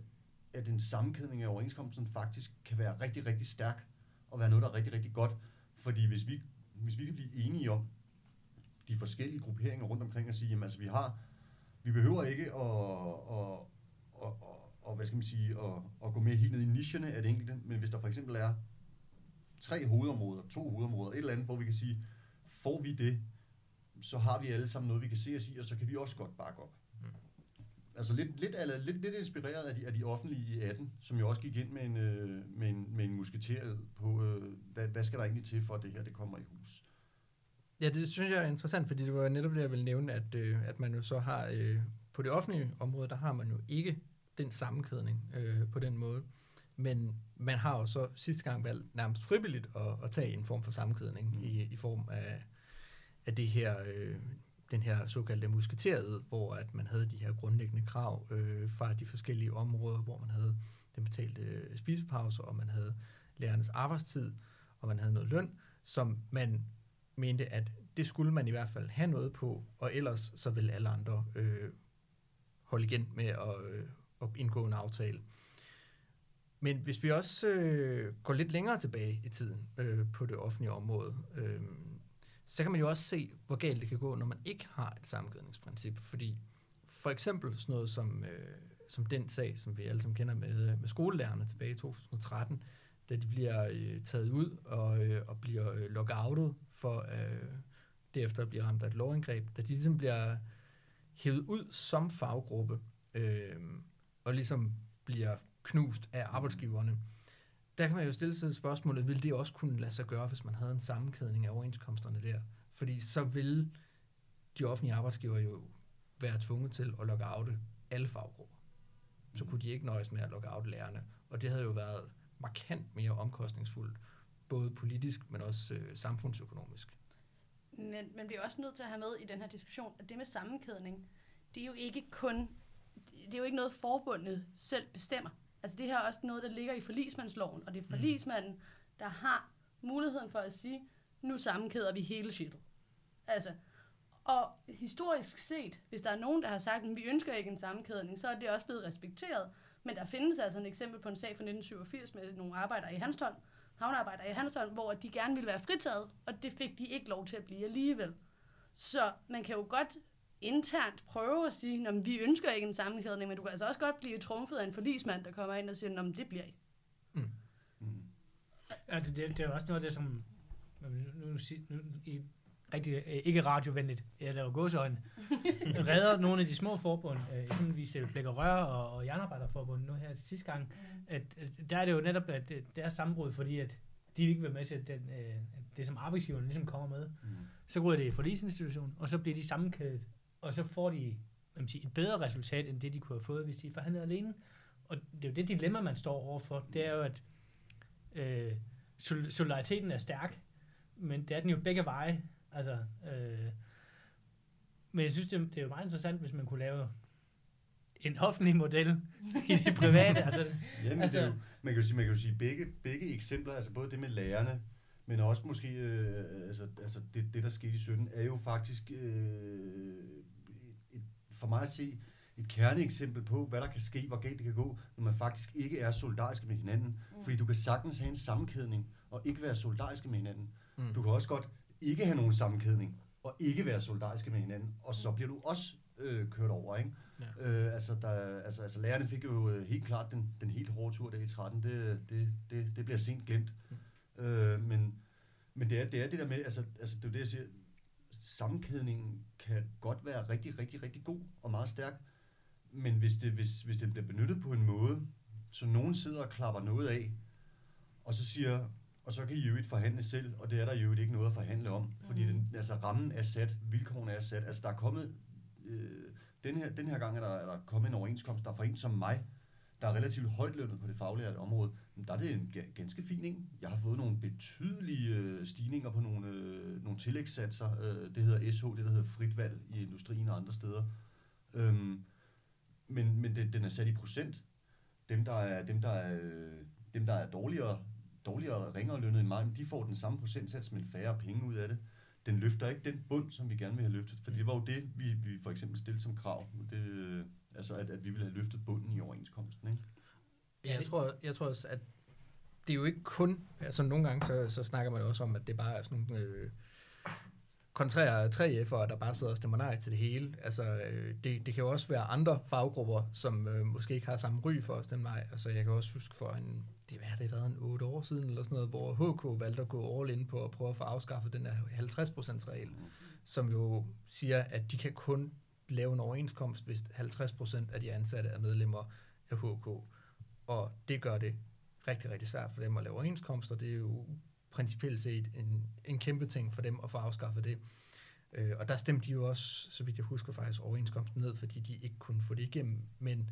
at en sammenkædning af overenskomsten faktisk kan være rigtig, rigtig stærk, og være noget, der er rigtig, rigtig godt. Fordi hvis vi, hvis vi kan blive enige om de forskellige grupperinger rundt omkring og sige, jamen altså vi har, vi behøver ikke at, at, at, at, at hvad skal man sige, at, at gå mere helt ned i nicherne af det enkelte, men hvis der for eksempel er tre hovedområder, to hovedområder, et eller andet, hvor vi kan sige, får vi det, så har vi alle sammen noget, vi kan se os i, og så kan vi også godt bakke op. Mm. Altså lidt, lidt, eller lidt, lidt inspireret af de, af de offentlige i 18, som jo også gik ind med en, øh, med en, med en musketeret på, øh, hvad, hvad skal der egentlig til for, at det her det kommer i hus. Ja, det synes jeg er interessant, fordi det var netop det, jeg ville nævne, at, øh, at man jo så har, øh, på det offentlige område, der har man jo ikke den sammenkædning øh, på den måde. Men man har jo så sidste gang valgt nærmest frivilligt at, at tage en form for sammenkædning Mm. i, i form af, af det her, øh, den her såkaldte musketeriet, hvor at man havde de her grundlæggende krav øh, fra de forskellige områder, hvor man havde den betalte øh, spisepause, og man havde lærernes arbejdstid, og man havde noget løn, som man mente, at det skulle man i hvert fald have noget på, og ellers så vil alle andre øh, holde igen med at, øh, at indgå en aftale. Men hvis vi også øh, går lidt længere tilbage i tiden øh, på det offentlige område, øh, så kan man jo også se, hvor galt det kan gå, når man ikke har et sammenkædningsprincip. Fordi for eksempel sådan noget som, øh, som den sag, som vi alle sammen kender med, øh, med skolelærerne tilbage i 2013, da de bliver øh, taget ud og, øh, og bliver øh, lockoutet for øh, derefter at blive ramt af et lovindgreb, da de ligesom bliver hævet ud som faggruppe øh, og ligesom bliver knust af arbejdsgiverne. Der kan man jo stille sig spørgsmålet, vil det også kunne lade sig gøre, hvis man havde en sammenkædning af overenskomsterne der? Fordi så vil de offentlige arbejdsgiver jo være tvunget til at lockoute alle faggrupper. så kunne de ikke nøjes med at lukke out lærerne. Og det havde jo været markant mere omkostningsfuldt, både politisk, men også øh, samfundsøkonomisk. Men man bliver også nødt til at have med i den her diskussion, at det med sammenkædning, det er jo ikke kun, det er jo ikke noget forbundet selv bestemmer. Altså det her er også noget, der ligger i forlismandsloven, og det er forlismanden, der har muligheden for at sige, nu sammenkæder vi hele shitet. Altså, og historisk set, hvis der er nogen, der har sagt, at vi ønsker ikke en sammenkædning, så er det også blevet respekteret. Men der findes altså et eksempel på en sag fra 1987 med nogle arbejdere i Hanstholm, havnearbejdere i Hanstholm, hvor de gerne ville være fritaget, og det fik de ikke lov til at blive alligevel. Så man kan jo godt internt prøve at sige, at vi ønsker ikke en sammenkædning, men du kan altså også godt blive trumfet af en forlismand, der kommer ind og siger, at det bliver I. Mm. Altså, det, det er også noget af det, som nu, nu, nu, i rigtig øh, ikke radiovenligt, jeg laver gåseøjne, redder nogle af de små forbund, øh, eksempelvis øh, Blæk og Rør og, og Jernarbejderforbund nu her sidste gang, at, at der er det jo netop, at det, er sammenbrud, fordi at de vil ikke være med til at den, øh, det, som arbejdsgiverne ligesom kommer med. Mm. Så går det i forlisinstitution, og så bliver de sammenkædet, og så får de man siger, et bedre resultat, end det de kunne have fået, hvis de forhandlede alene. Og det er jo det dilemma, man står overfor. Det er jo, at øh, sol- solidariteten er stærk, men det er den jo begge veje. Altså, øh, men jeg synes, det, det er jo meget interessant, hvis man kunne lave en offentlig model i det private. altså, Jamen, Altså- altså, det er jo, man kan jo sige, man kan jo sige begge, begge eksempler, altså både det med lærerne, men også måske, øh, altså, altså det, det, der skete i 17, er jo faktisk øh, for mig at se et kerneeksempel på, hvad der kan ske, hvor galt det kan gå, når man faktisk ikke er solidariske med hinanden. Mm. Fordi du kan sagtens have en sammenkædning og ikke være solidariske med hinanden. Mm. Du kan også godt ikke have nogen sammenkædning og ikke være solidariske med hinanden, og så bliver du også øh, kørt over, ikke? Ja. Øh, altså, der, altså, altså lærerne fik jo øh, helt klart den, den helt hårde tur der i 13. Det, det, det, det bliver sent glemt. Øh, men men det, er, det er det der med, altså, altså det er det, jeg siger, sammenkædningen kan godt være rigtig, rigtig, rigtig god og meget stærk, men hvis det, hvis, hvis det bliver benyttet på en måde, så nogen sidder og klapper noget af, og så siger, og så kan I jo ikke forhandle selv, og det er der jo ikke noget at forhandle om, fordi den, altså, rammen er sat, vilkårene er sat, altså der er kommet, øh, den, her, den her gang er der, er der kommet en overenskomst, der er for en som mig, der er relativt højt lønnet på det faglige område, men der er det en ganske fin en. Jeg har fået nogle betydelige øh, stigninger på nogle, øh, nogle tillægssatser. Øh, det hedder SH, det der hedder frit valg i industrien og andre steder. Øhm, men men det, den er sat i procent. Dem, der er, dem, der er, øh, dem, der er dårligere, dårligere ringere lønnet end mig, de får den samme procentsats, men færre penge ud af det. Den løfter ikke den bund, som vi gerne vil have løftet, for det var jo det, vi, vi for eksempel stillede som krav. Det, øh, altså, at, at vi ville have løftet bunden i overenskomsten. Ikke? Ja, jeg tror, jeg tror også, at det er jo ikke kun, altså nogle gange så, så snakker man jo også om, at det bare er sådan nogle øh, kontrære 3F'ere, der bare sidder og stemmer nej til det hele. Altså, øh, det, det kan jo også være andre faggrupper, som øh, måske ikke har samme ry for at stemme nej. Altså, jeg kan også huske for en, det har det været en 8 år siden, eller sådan noget, hvor HK valgte at gå all in på at prøve at få afskaffet den der 50% regel, som jo siger, at de kan kun lave en overenskomst, hvis 50% af de ansatte er medlemmer af HK. Og det gør det rigtig, rigtig svært for dem at lave overenskomster. Det er jo principielt set en, en kæmpe ting for dem at få afskaffet det. Øh, og der stemte de jo også, så vidt jeg husker faktisk, overenskomsten ned, fordi de ikke kunne få det igennem, men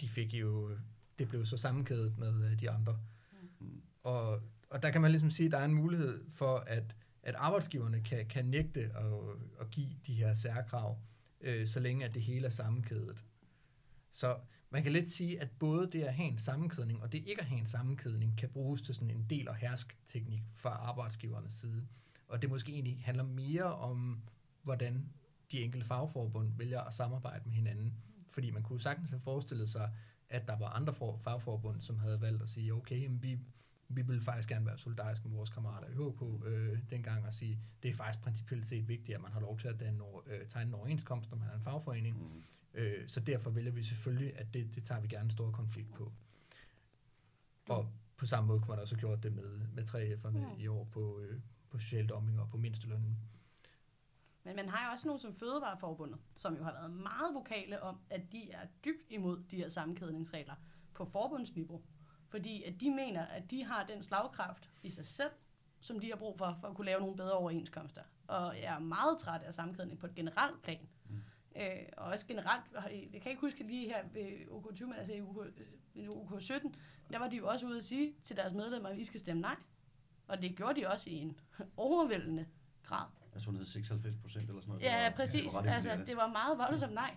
de fik jo, det blev så sammenkædet med øh, de andre. Mm. Og, og der kan man ligesom sige, at der er en mulighed for, at, at arbejdsgiverne kan, kan nægte at, at give de her særkrav, øh, så længe at det hele er sammenkædet. Så man kan lidt sige, at både det at have en sammenkædning, og det ikke at have en sammenkædning, kan bruges til sådan en del- og hersk-teknik fra arbejdsgivernes side. Og det måske egentlig handler mere om, hvordan de enkelte fagforbund vælger at samarbejde med hinanden. Fordi man kunne sagtens have forestillet sig, at der var andre fagforbund, som havde valgt at sige, okay, jamen vi, vi vil faktisk gerne være solidariske med vores kammerater i HK øh, dengang og sige, det er faktisk principielt set vigtigt, at man har lov til at danne, øh, tegne en overenskomst, når man er en fagforening. Mm. Øh, så derfor vælger vi selvfølgelig, at det, det tager vi gerne en stor konflikt på. Og på samme måde kunne man også have gjort det med, med 3F'erne Mm. i år på, øh, på social dumping og på mindstelønnen. Men man har jo også nogen som Fødevareforbundet, som jo har været meget vokale om, at de er dybt imod de her sammenkædningsregler på forbundsniveau. Fordi at de mener, at de har den slagkraft i sig selv, som de har brug for, for at kunne lave nogle bedre overenskomster. Og jeg er meget træt af sammenkædning på et generelt plan. Mm. Øh, og også generelt, jeg kan ikke huske lige her ved OK20, men altså i UK, i UK17, der var de jo også ude at sige til deres medlemmer, at I skal stemme nej. Og det gjorde de også i en overvældende grad. Altså hun hed 96 procent eller sådan noget. Ja, var- præcis. det var altså, det var meget voldsomt nej.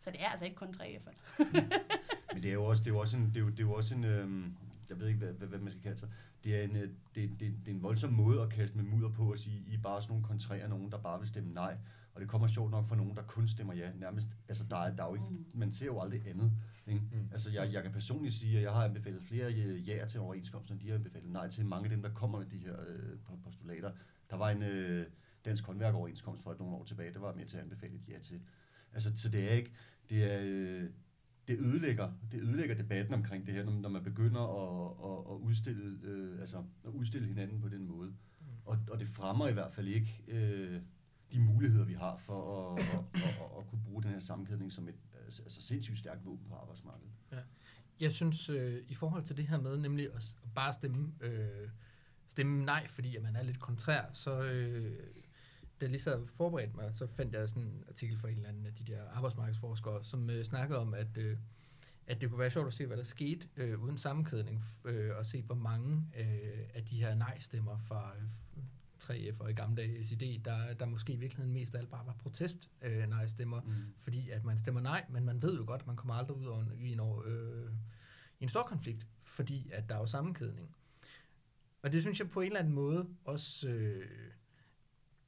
Så det er altså ikke kun 3F'erne. Men det er jo også, det er jo også en, det er jo, det er jo også en øhm, jeg ved ikke, hvad, hvad, hvad man skal kalde sig. Det er, en, øh, det, det, det er en voldsom måde at kaste med mudder på at sige, I er bare sådan nogle kontrære nogen, der bare vil stemme nej. Og det kommer sjovt nok fra nogen, der kun stemmer ja. Nærmest, altså der er, der er jo ikke, man ser jo aldrig andet. Ikke? Mm. Altså jeg, jeg kan personligt sige, at jeg har anbefalet flere øh, ja til overenskomsten, end de har anbefalet nej til mange af dem, der kommer med de her øh, po- postulater. Der var en øh, dansk håndværkeroverenskomst for et nogle år tilbage, der var med til at anbefale et ja til. Altså, så det er ikke, det er, øh, det ødelægger, det ødelægger debatten omkring det her, når, man begynder at, at, at, udstille, øh, altså, at udstille hinanden på den måde. Og, og det fremmer i hvert fald ikke øh, de muligheder, vi har for at, at, at, at, at kunne bruge den her sammenkædning som et altså, altså sindssygt stærkt våben på arbejdsmarkedet. Jeg synes, øh, i forhold til det her med nemlig at bare stemme, øh, stemme nej, fordi at man er lidt kontrær, så øh, da lige så forberedt mig, så fandt jeg sådan en artikel fra en eller anden af de der arbejdsmarkedsforskere, som øh, snakkede om, at, øh, at det kunne være sjovt at se, hvad der skete øh, uden sammenkædning, øh, og se, hvor mange øh, af de her nej-stemmer fra øh, 3F og i gamle dage SID, der, der måske i virkeligheden mest af alt bare var protest øh, nej-stemmer, Mm. fordi at man stemmer nej, men man ved jo godt, at man kommer aldrig ud over en, i, en, øh, i en stor konflikt, fordi at der er jo sammenkædning. Og det synes jeg på en eller anden måde også, øh,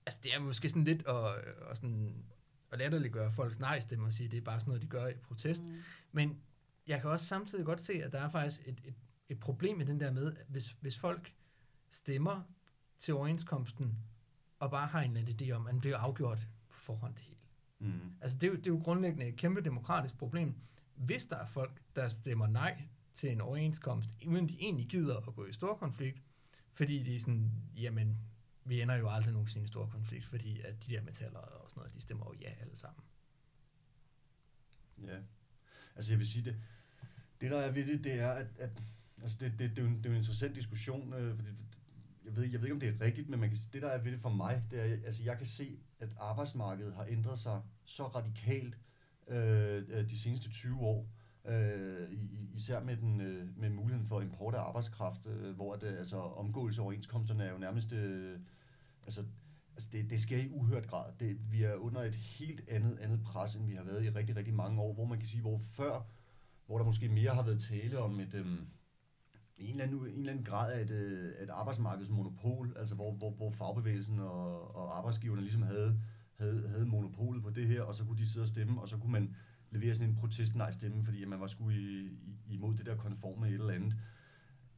altså det er måske sådan lidt at, at, sådan, at latterliggøre folks nej-stemmer og sige, at det er bare sådan noget, de gør i protest. Mm. Men jeg kan også samtidig godt se, at der er faktisk et, et, et problem med den der med, at hvis, hvis folk stemmer til overenskomsten, og bare har en eller anden idé om, at det er jo afgjort på forhånd det hele. Mm. Altså det er, jo, det er jo grundlæggende et kæmpe demokratisk problem. Hvis der er folk, der stemmer nej til en overenskomst, uden de egentlig gider at gå i stor konflikt, fordi de er sådan, jamen, vi ender jo aldrig nogensinde i stor konflikt, fordi at de der metaller og sådan noget, de stemmer jo ja alle sammen. Ja. Altså jeg vil sige det. Det der er ved det, det er, at, at altså det, det, det, er jo en, det er jo en interessant diskussion, øh, fordi jeg ved, jeg ved ikke, om det er rigtigt, men man kan, det der er ved det for mig, det er, altså jeg kan se, at arbejdsmarkedet har ændret sig så radikalt øh, øh de seneste 20 år, øh, især med, den, øh, med muligheden for import af arbejdskraft, øh, hvor det, altså, omgåelse af overenskomsterne er jo nærmest, øh, altså, altså det, det sker i uhørt grad. Det, vi er under et helt andet, andet pres, end vi har været i rigtig, rigtig mange år, hvor man kan sige, hvor før, hvor der måske mere har været tale om et, øhm, en, eller anden, en eller anden grad af et, øh, et arbejdsmarkedsmonopol, altså hvor, hvor, hvor fagbevægelsen og, og arbejdsgiverne ligesom havde, havde, havde monopolet på det her, og så kunne de sidde og stemme, og så kunne man levere sådan en protest nej stemme, fordi at man var sgu i, i, imod det der konforme et eller andet.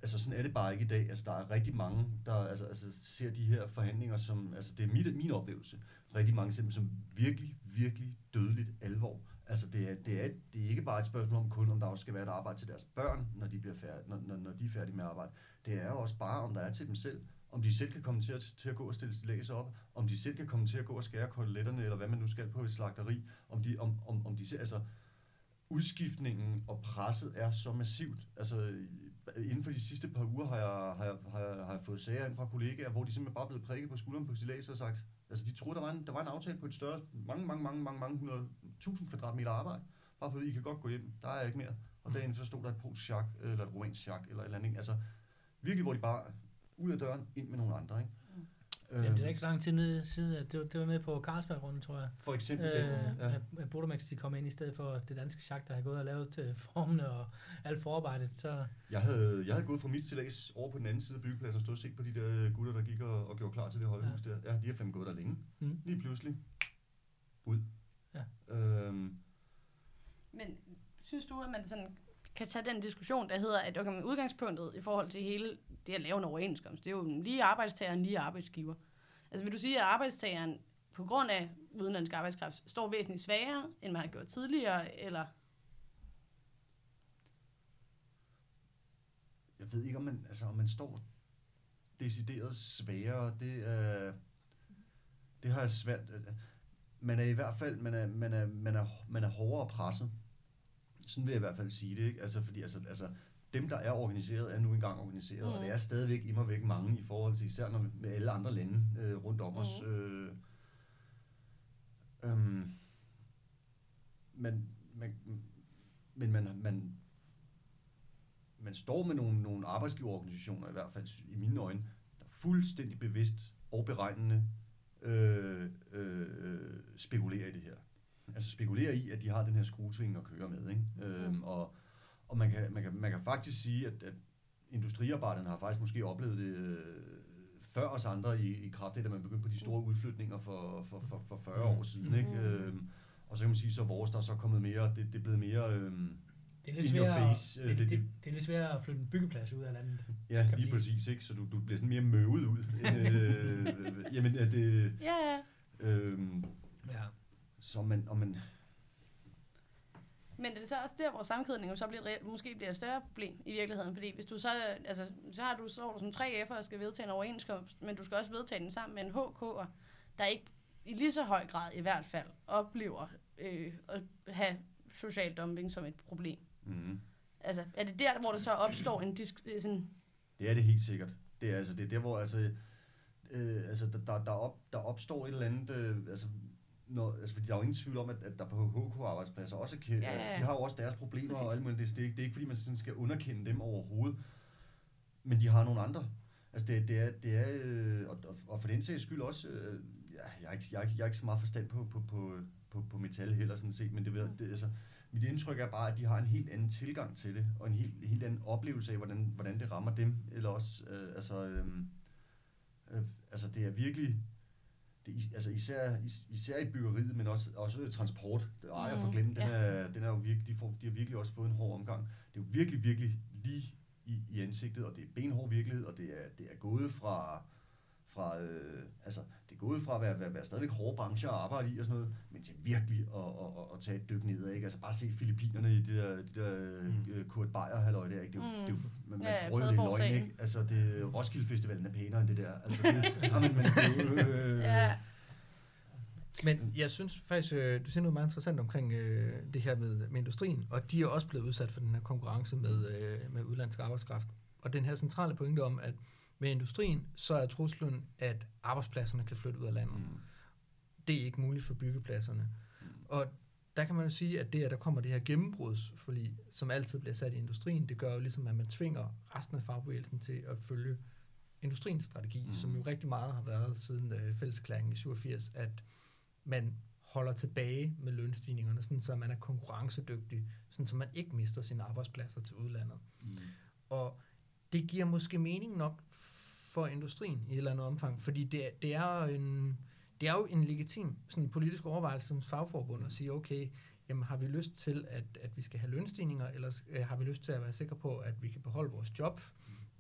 Altså sådan er det bare ikke i dag. Altså der er rigtig mange, der altså, altså, ser de her forhandlinger som, altså det er mit, min oplevelse, rigtig mange ser dem som virkelig, virkelig dødeligt alvor. Altså det er, det, er, det er ikke bare et spørgsmål om kun, om der også skal være et arbejde til deres børn, når de, bliver færdige, når, når, når de er færdige med at arbejde. Det er også bare, om der er til dem selv. Om de selv kan komme til at, til at gå og stille stillads op. Om de selv kan komme til at gå og skære koteletterne, eller hvad man nu skal på et slagteri. Om de, om, om, om de selv, altså udskiftningen og presset er så massivt. Altså, inden for de sidste par uger har jeg, har jeg, har jeg, har jeg fået sager ind fra kollegaer, hvor de simpelthen bare er blevet prikket på skulderen på Silas og sagt, altså de troede, der var en, der var en aftale på et større, mange, mange, mange, mange, mange hundrede, tusind kvadratmeter arbejde, bare fordi I kan godt gå hjem, der er ikke mere. Og dagen så stod der et polsk chak, øh, eller et romansk chak, eller et eller andet. ikke? Altså, virkelig, hvor de bare ud af døren, ind med nogle andre, ikke? Jamen, det er ikke så lang tid nede, siden, at det, var- det var med på Carlsberg-runden, tror jeg. For eksempel Øh, den, ja. At Bodomax, de kom ind i stedet for det danske chak, der har gået og lavet til formene og alt forarbejdet. Så Jeg havde, jeg havde gået fra mit stillads over på den anden side af byggepladsen og stået og set på de der gutter, der gik og, og gjorde klar til det højhus ja. der. Ja, de har fandme gået der længe. Mm. Lige pludselig. Ud. Ja. Øhm, Men synes du, at man sådan kan tage den diskussion, der hedder, at okay, udgangspunktet i forhold til hele det at lave en overenskomst, det er jo lige arbejdstageren, lige arbejdsgiver. Altså vil du sige, at arbejdstageren på grund af udenlandsk arbejdskraft står væsentligt svagere, end man har gjort tidligere, eller jeg ved ikke, om man, altså, om man står decideret svagere. Det, øh, det har jeg svært. Øh, man er i hvert fald, man er, man er, man er, man er hårdere presset. Sådan vil jeg i hvert fald sige det, ikke? Altså, fordi altså, altså, dem, der er organiseret, er nu engang organiseret, mm. og det er stadigvæk immer væk mange i forhold til, især når, med alle andre lande øh, rundt om mm. os. Øh, øhm, man, man, men man, man, man står med nogle, nogle arbejdsgiverorganisationer, i hvert fald i mine øjne, der fuldstændig bevidst og beregnende øh, øh, spekulerer i det her. Altså spekulerer i, at de har den her skruesving at køre med. Ikke? Øhm, og og man, kan, man, kan, man kan faktisk sige, at, at industriarbejderne har faktisk måske oplevet det øh, før os andre i, i kraft af, at man begyndte på de store udflytninger for, for, for, for 40 år siden. Ikke? Mm. Øhm, og så kan man sige, så vores der er så kommet mere, det, det er blevet mere... Øhm, Det er lidt svært, face, øh, det, det- det, det, det er lidt svært at flytte en byggeplads ud af landet. Ja, lige sige. præcis, ikke? Så du, du bliver sådan mere møvet ud. øh, jamen, at det... Ja, ja. Øhm, Ja. så man, og man, Men er det så også der, hvor sammenkædningen så bliver måske bliver et større problem i virkeligheden? Fordi hvis du så, altså, så har du, så du som 3F'er og skal vedtage en overenskomst, men du skal også vedtage den sammen med en HK'er, der ikke i lige så høj grad i hvert fald oplever øh, at have social dumping som et problem. mm, Altså, er det der, hvor der så opstår en disk, øh, sådan, det er det helt sikkert. Det er altså det er der, hvor altså, øh, altså der, der, der, op, der opstår et eller andet, øh, altså, når, altså, fordi der er jo ingen tvivl om, at, at der på HK-arbejdspladser også er, Ja, ja, ja. de har jo også deres problemer og Præcis. alt muligt. Det, det, er ikke, det er ikke, fordi man sådan skal underkende dem overhovedet, men de har nogle andre. Altså det, det er, det er øh, og, og- og for den sags skyld også, øh, ja, jeg, er ikke, jeg, er ikke, jeg er ikke så meget forstand på, på, på, på, på metal heller sådan set, men det, ved- det, altså, mit indtryk er bare, at de har en helt anden tilgang til det, og en helt, helt anden oplevelse af, hvordan, hvordan det rammer dem, eller også, øh, altså, øh, øh, altså det er virkelig, det, altså især, is, især i byggeriet, men også, også transport, det ejer for glemt, den, ja. er, den er jo virkelig, de, får, de har virkelig også fået en hård omgang. Det er jo virkelig, virkelig lige i, i ansigtet, og det er benhård virkelighed, og det er, det er gået fra, fra øh, altså, det er gået fra at være, være, være stadigvæk hårde brancher at arbejde i og sådan noget, men til virkelig at, at, at, at tage et dyk ned, ikke? Altså bare se Filippinerne i det der, det der Mm. mm. Kurt Beyer halløj der, ikke? Det er jo, Mm. det er jo, man, man Ja, tror jo, det er løgn, ikke? Altså, det, Roskilde Festivalen er pænere end det der. Altså, det, jamen, men, det, er jo, øh, ja, Men jeg synes faktisk, øh, du siger noget meget interessant omkring øh, det her med, med industrien, og de er også blevet udsat for den her konkurrence med, øh, med udlandsk arbejdskraft. Og den her centrale pointe om, at med industrien, så er truslen, at arbejdspladserne kan flytte ud af landet. Mm. Det er ikke muligt for byggepladserne. Og der kan man jo sige, at det, at der kommer det her gennembrudsforlig, som altid bliver sat i industrien, det gør jo ligesom, at man tvinger resten af fagbevægelsen til at følge industriens strategi, mm. som jo rigtig meget har været siden øh, fælleserklæringen i 87, at man holder tilbage med lønstigningerne, sådan så man er konkurrencedygtig, sådan så man ikke mister sine arbejdspladser til udlandet. Mm. Og det giver måske mening nok for industrien i et eller andet omfang, fordi det, det er en, det er jo en legitim sådan politisk overvejelse som fagforbund at sige, okay, jamen har vi lyst til, at, at vi skal have lønstigninger, eller øh, har vi lyst til at være sikre på, at vi kan beholde vores job?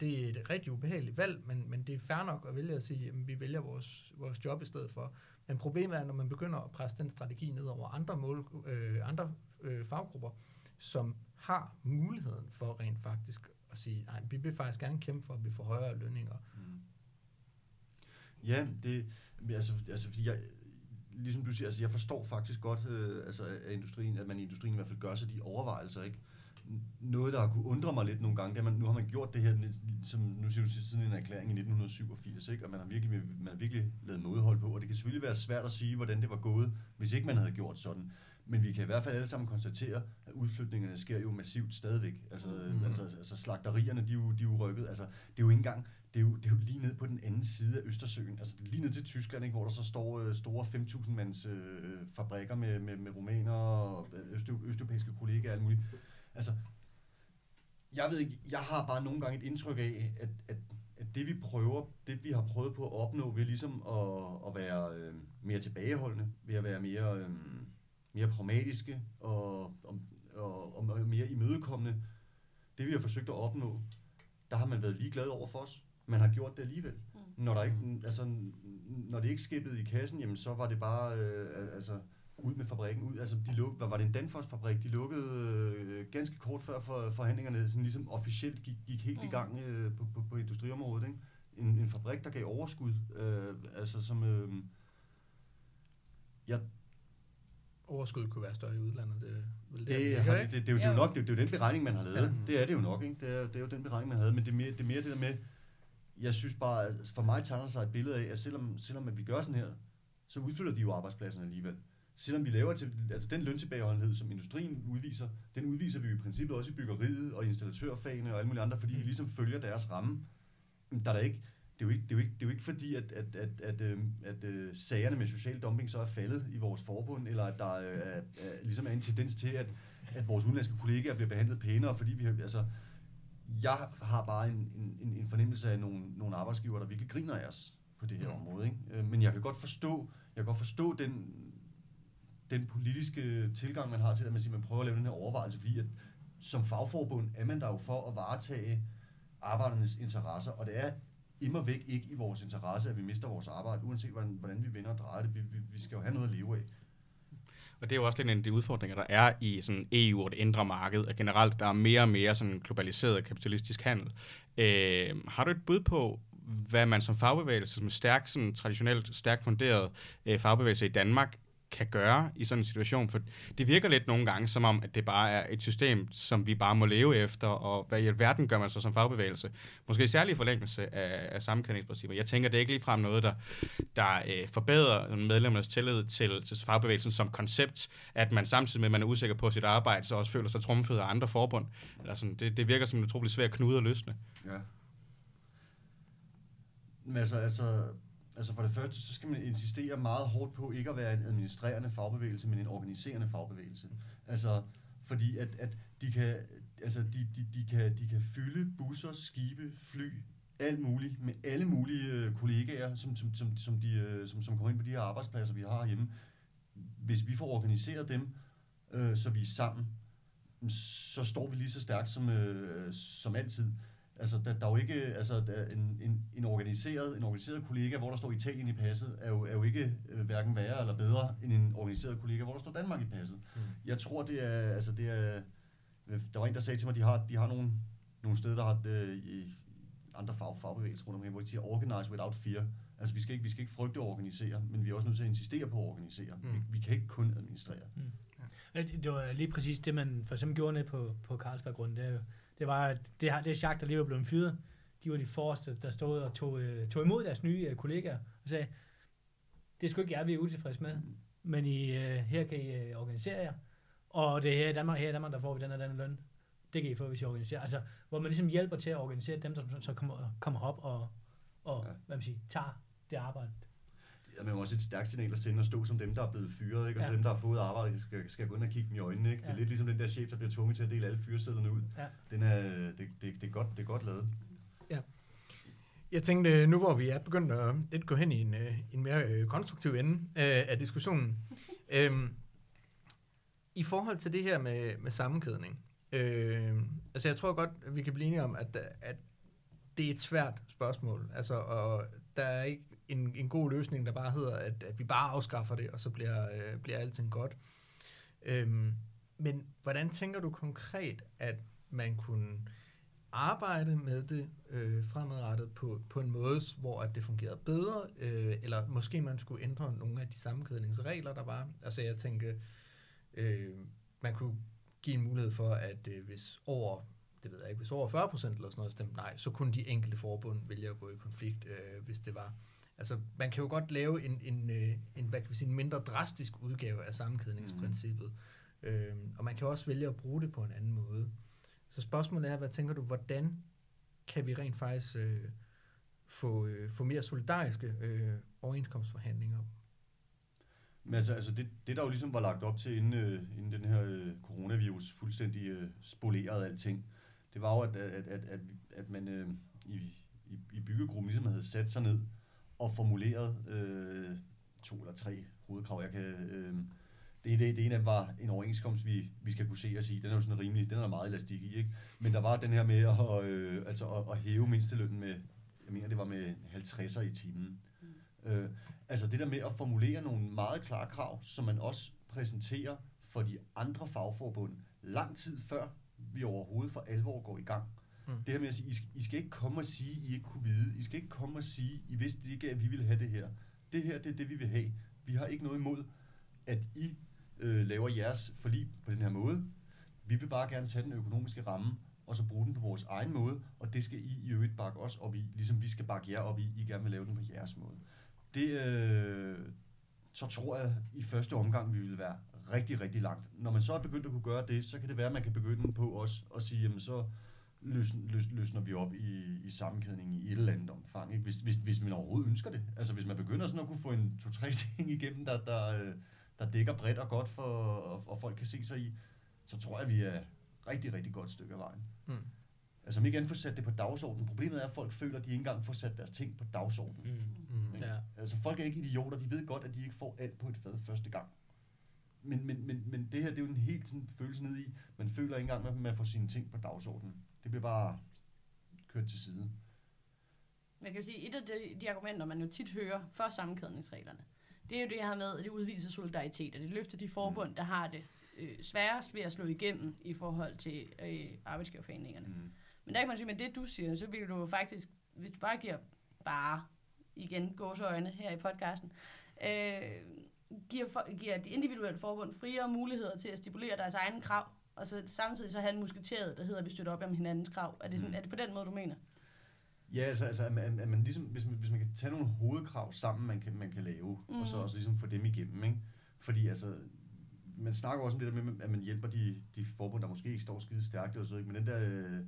Det er et rigtig ubehageligt valg, men, men det er fair nok at vælge at sige, at vi vælger vores, vores job i stedet for. Men problemet er, når man begynder at presse den strategi ned over andre, mål, øh, andre øh, faggrupper, som har muligheden for rent faktisk at sige, nej, vi vil faktisk gerne kæmpe for, at vi får højere lønninger. Mm. Ja, det, altså, altså fordi jeg, ligesom du siger, altså jeg forstår faktisk godt, øh, altså at, industrien, at man i industrien i hvert fald gør sig de overvejelser, ikke? Noget, der har kunne undre mig lidt nogle gange, det er, man, nu har man gjort det her, som nu siger du siden en erklæring i 1987, ikke? og man har virkelig, man har virkelig lavet modhold på, og det kan selvfølgelig være svært at sige, hvordan det var gået, hvis ikke man havde gjort sådan. Men vi kan i hvert fald alle sammen konstatere, at udflytningerne sker jo massivt stadigvæk. Altså, mm. altså, altså slagterierne, de er, jo, de er jo rykket. Altså, det er jo ikke engang, det er jo, det er jo lige ned på den anden side af Østersøen. Altså lige ned til Tyskland, ikke, hvor der så står øh, store 5.000 mands øh, fabrikker med, med, med rumæner og øh, øst, østeuropæiske kollegaer og alt muligt. Altså, jeg ved ikke, jeg har bare nogle gange et indtryk af, at, at, at det vi prøver, det vi har prøvet på at opnå ved ligesom at, at være øh, mere tilbageholdende, ved at være mere, øh, mere pragmatiske og, og, og, og mere imødekommende, det vi har forsøgt at opnå, der har man været ligeglad over for os. Man har gjort det alligevel. Mm. Når, der ikke, altså, når det ikke skippede i kassen, jamen, så var det bare øh, altså, ud med fabrikken. Ud. Altså, de luk, hvad var det en Danfoss-fabrik? De lukkede øh, ganske kort før for, forhandlingerne sådan ligesom officielt gik, gik helt mm. i Mm. gang øh, på, på, på industriområdet. Ikke? En, en fabrik, der gav overskud. Øh, altså som... Øh, jeg Overskud kunne være større i udlandet. Det, vil det, det, det, det, det, det, er jo, det er jo nok, det, det er jo den beregning, man har lavet. Ja. Det er det jo nok, ikke? Det er, det er jo den beregning, man havde, men det er mere det, er mere det der med, jeg synes bare, at for mig tegner sig et billede af, at selvom, selvom at vi gør sådan her, så udfylder de jo arbejdspladserne alligevel. selvom vi laver til, altså den løntilbageholdenhed, som industrien udviser, den udviser vi jo i princippet også i byggeriet og installatørfagene og alle mulige andre, fordi vi ligesom følger deres ramme. Men Der er der ikke, det er jo ikke, det er jo ikke, det er jo ikke fordi, at, at, at, at, øh, at, at sagerne med social dumping så er faldet i vores forbund, eller at der øh, er, er, ligesom er en tendens til, at, at vores udenlandske kollegaer bliver behandlet pænere, fordi vi har, altså, jeg har bare en, en, en fornemmelse af nogle, nogle arbejdsgiver, der virkelig griner af os på det her Mm. område. Ikke? Øh, Men jeg kan godt forstå, jeg kan godt forstå den, den politiske tilgang, man har til det, at man, siger, man prøver at lave den her overvejelse, fordi at som fagforbund er man der jo for at varetage arbejdernes interesser, og det er immer væk ikke i vores interesse, at vi mister vores arbejde, uanset hvordan, hvordan vi vender og drejer det. Vi, vi, vi skal jo have noget at leve af. Og det er jo også lidt en af de udfordringer, der er i sådan EU og det indre marked, at generelt der er mere og mere sådan globaliseret kapitalistisk handel. Øh, har du et bud på, hvad man som fagbevægelse, som stærk, sådan traditionelt stærkt funderet øh, fagbevægelse i Danmark, kan gøre i sådan en situation? For det virker lidt nogle gange som om, at det bare er et system, som vi bare må leve efter, og hvad i alverden gør man så som fagbevægelse? Måske særlig i forlængelse af, af sammenkendningsprincipper. Jeg tænker, det er ikke ligefrem noget, der, der øh, forbedrer medlemmernes tillid til, til fagbevægelsen som koncept, at man samtidig med, at man er usikker på sit arbejde, så også føler sig trumfet af andre forbund. Eller sådan, det, det virker som en utrolig svær knude at løsne. Ja. Men altså, altså, altså for det første, så skal man insistere meget hårdt på ikke at være en administrerende fagbevægelse, men en organiserende fagbevægelse. Altså, fordi at, at de kan, altså de, de, de, kan, de kan fylde busser, skibe, fly, alt muligt, med alle mulige øh, kollegaer, som, som, som, som, de, øh, som, som kommer ind på de her arbejdspladser, vi har hjemme. Hvis vi får organiseret dem, øh, så vi er sammen, så står vi lige så stærkt som, øh, som altid. Altså, der, der er jo ikke, altså, der er en, en, en, organiseret, en organiseret kollega, hvor der står Italien i passet, er jo, er jo ikke øh, hverken værre eller bedre end en organiseret kollega, hvor der står Danmark i passet. Mm. Jeg tror, det er, altså, det er, øh, der var en, der sagde til mig, at de har, de har nogle, nogle steder, der har øh, i andre fag, fagbevægelser rundt omkring, hvor de siger, organize without fear. Altså, vi skal, ikke, vi skal ikke frygte at organisere, men vi er også nødt til at insistere på at organisere. Mm. Mm. Vi, vi kan ikke kun administrere. Ja, Det det var lige præcis det, man for eksempel gjorde ned på, på Carlsberggrunden. Det, er jo- det var, at det, har- det sjak, der lige var blevet fyret, de var de forreste, der stod og tog, øh, tog imod deres nye øh, kollegaer og sagde, det er sgu ikke jer, vi er utilfredse med, men I, øh, her kan I øh, organisere jer, og det er her i Danmark, her i Danmark, der får vi den og den løn. Det kan I få, hvis I organiserer. Altså, hvor man ligesom hjælper til at organisere dem, som så- så kommer, kommer op og, og Ja. hvad man siger, tager det arbejde. Ja, men også et stærkt signal at sende at stå som dem, der er blevet fyret, ikke? og så Ja. dem, der har fået arbejde, skal, skal gå ind og kigge dem i øjnene. Ikke? Det er Ja. lidt ligesom den der chef, der bliver tvunget til at dele alle fyresedlerne ud. Ja. Den er, det, det, det, er godt, det er godt lavet. Jeg tænkte, nu hvor vi er begyndt at lidt gå hen i en, øh, en mere øh, konstruktiv ende øh, af diskussionen, øhm, i forhold til det her med, med sammenkædning, øh, altså jeg tror godt, at vi kan blive enige om, at, at det er et svært spørgsmål, altså, og der er ikke en, en god løsning, der bare hedder, at, at vi bare afskaffer det, og så bliver, øh, bliver alting godt. Øhm, men hvordan tænker du konkret, at man kunne arbejde med det øh, fremadrettet på, på en måde, hvor at det fungerede bedre, øh, eller måske man skulle ændre nogle af de sammenkædningsregler, der var. Altså jeg tænker, øh, man kunne give en mulighed for, at øh, hvis over det ved jeg ikke, hvis over 40 procent eller sådan noget stemte nej, så kunne de enkelte forbund vælge at gå i konflikt, øh, hvis det var. Altså, man kan jo godt lave en, en, øh, en, hvad kan vi sige, en mindre drastisk udgave af sammenkædningsprincippet. Mm. Øh, og man kan også vælge at bruge det på en anden måde. Så spørgsmålet er, hvad tænker du, hvordan kan vi rent faktisk øh, få, øh, få mere solidariske øh, overenskomstforhandlinger? Men altså, altså det, det, der jo ligesom var lagt op til, inden, øh, inden den her øh, coronavirus fuldstændig øh, spolerede alting, det var jo, at, at, at, at, at man øh, i, i, i byggegruppen ligesom havde sat sig ned og formuleret øh, to eller tre hovedkrav. Jeg kan, øh, det, det, det ene af dem var en overenskomst, vi, vi skal kunne se os i. Den er jo sådan rimelig, den er der meget elastik i, ikke? Men der var den her med at, øh, altså at, at hæve mindstelønnen med, jeg mener det var med 50'er i timen. Øh, altså det der med at formulere nogle meget klare krav, som man også præsenterer for de andre fagforbund lang tid før vi overhovedet for alvor går i gang. Mm. Det her med at sige, I skal, I skal ikke komme og sige, I ikke kunne vide. I skal ikke komme og sige, I vidste ikke, at vi ville have det her. Det her, det er det, vi vil have. Vi har ikke noget imod, at I øh, laver jeres forlig på den her måde. Vi vil bare gerne tage den økonomiske ramme, og så bruge den på vores egen måde, og det skal I i øvrigt bakke os op i, ligesom vi skal bakke jer op i, I gerne vil lave den på jeres måde. Det, øh, så tror jeg i første omgang, vi vil være rigtig, rigtig langt. Når man så er begyndt at kunne gøre det, så kan det være, at man kan begynde på os at sige, jamen så løsner, løs, løsner vi op i, i sammenkædning i et eller andet omfang. Ikke? Hvis, hvis, hvis man overhovedet ønsker det. Altså hvis man begynder sådan at kunne få en to-tre ting igennem, der, der, øh, der dækker bredt og godt, for, og, og folk kan se sig i, så tror jeg, vi er rigtig, rigtig godt stykke af vejen. Mm. Altså om ikke andet får sat det på dagsordenen. Problemet er, at folk føler, at de ikke engang får sat deres ting på dagsordenen. Mm. Mm. Ja. Altså folk er ikke idioter, de ved godt, at de ikke får alt på et fad første gang. Men, men, men, men det her, det er jo en helt sådan følelse ned i, man føler ikke engang, at man får sine ting på dagsordenen. Det bliver bare kørt til side. Man kan jo sige, et af de, de argumenter, man jo tit hører for sammenkædningsreglerne, det er jo det her med, at det udviser solidaritet, og det løfter de forbund, der har det øh, sværest ved at slå igennem i forhold til øh, arbejdsgiverforeningerne. Mm. Men der kan man sige, med det du siger, så vil du jo faktisk, hvis du bare giver bare, igen, gåseøjne her i podcasten, øh, giver, for, giver de individuelle forbund friere muligheder til at stipulere deres egne krav, og så samtidig så have en musketeret, der hedder, at vi støtter op om hinandens krav. Er det, sådan, Mm. er det på den måde, du mener? Ja, altså, altså at, man, at man ligesom, hvis man, hvis man kan tage nogle hovedkrav sammen, man kan, man kan lave, mm. og så Mm. også ligesom få dem igennem, ikke? Fordi altså, man snakker også om det der med, at man hjælper de, de forbund, der måske ikke står skide stærkt og så, ikke? Men den der, øh,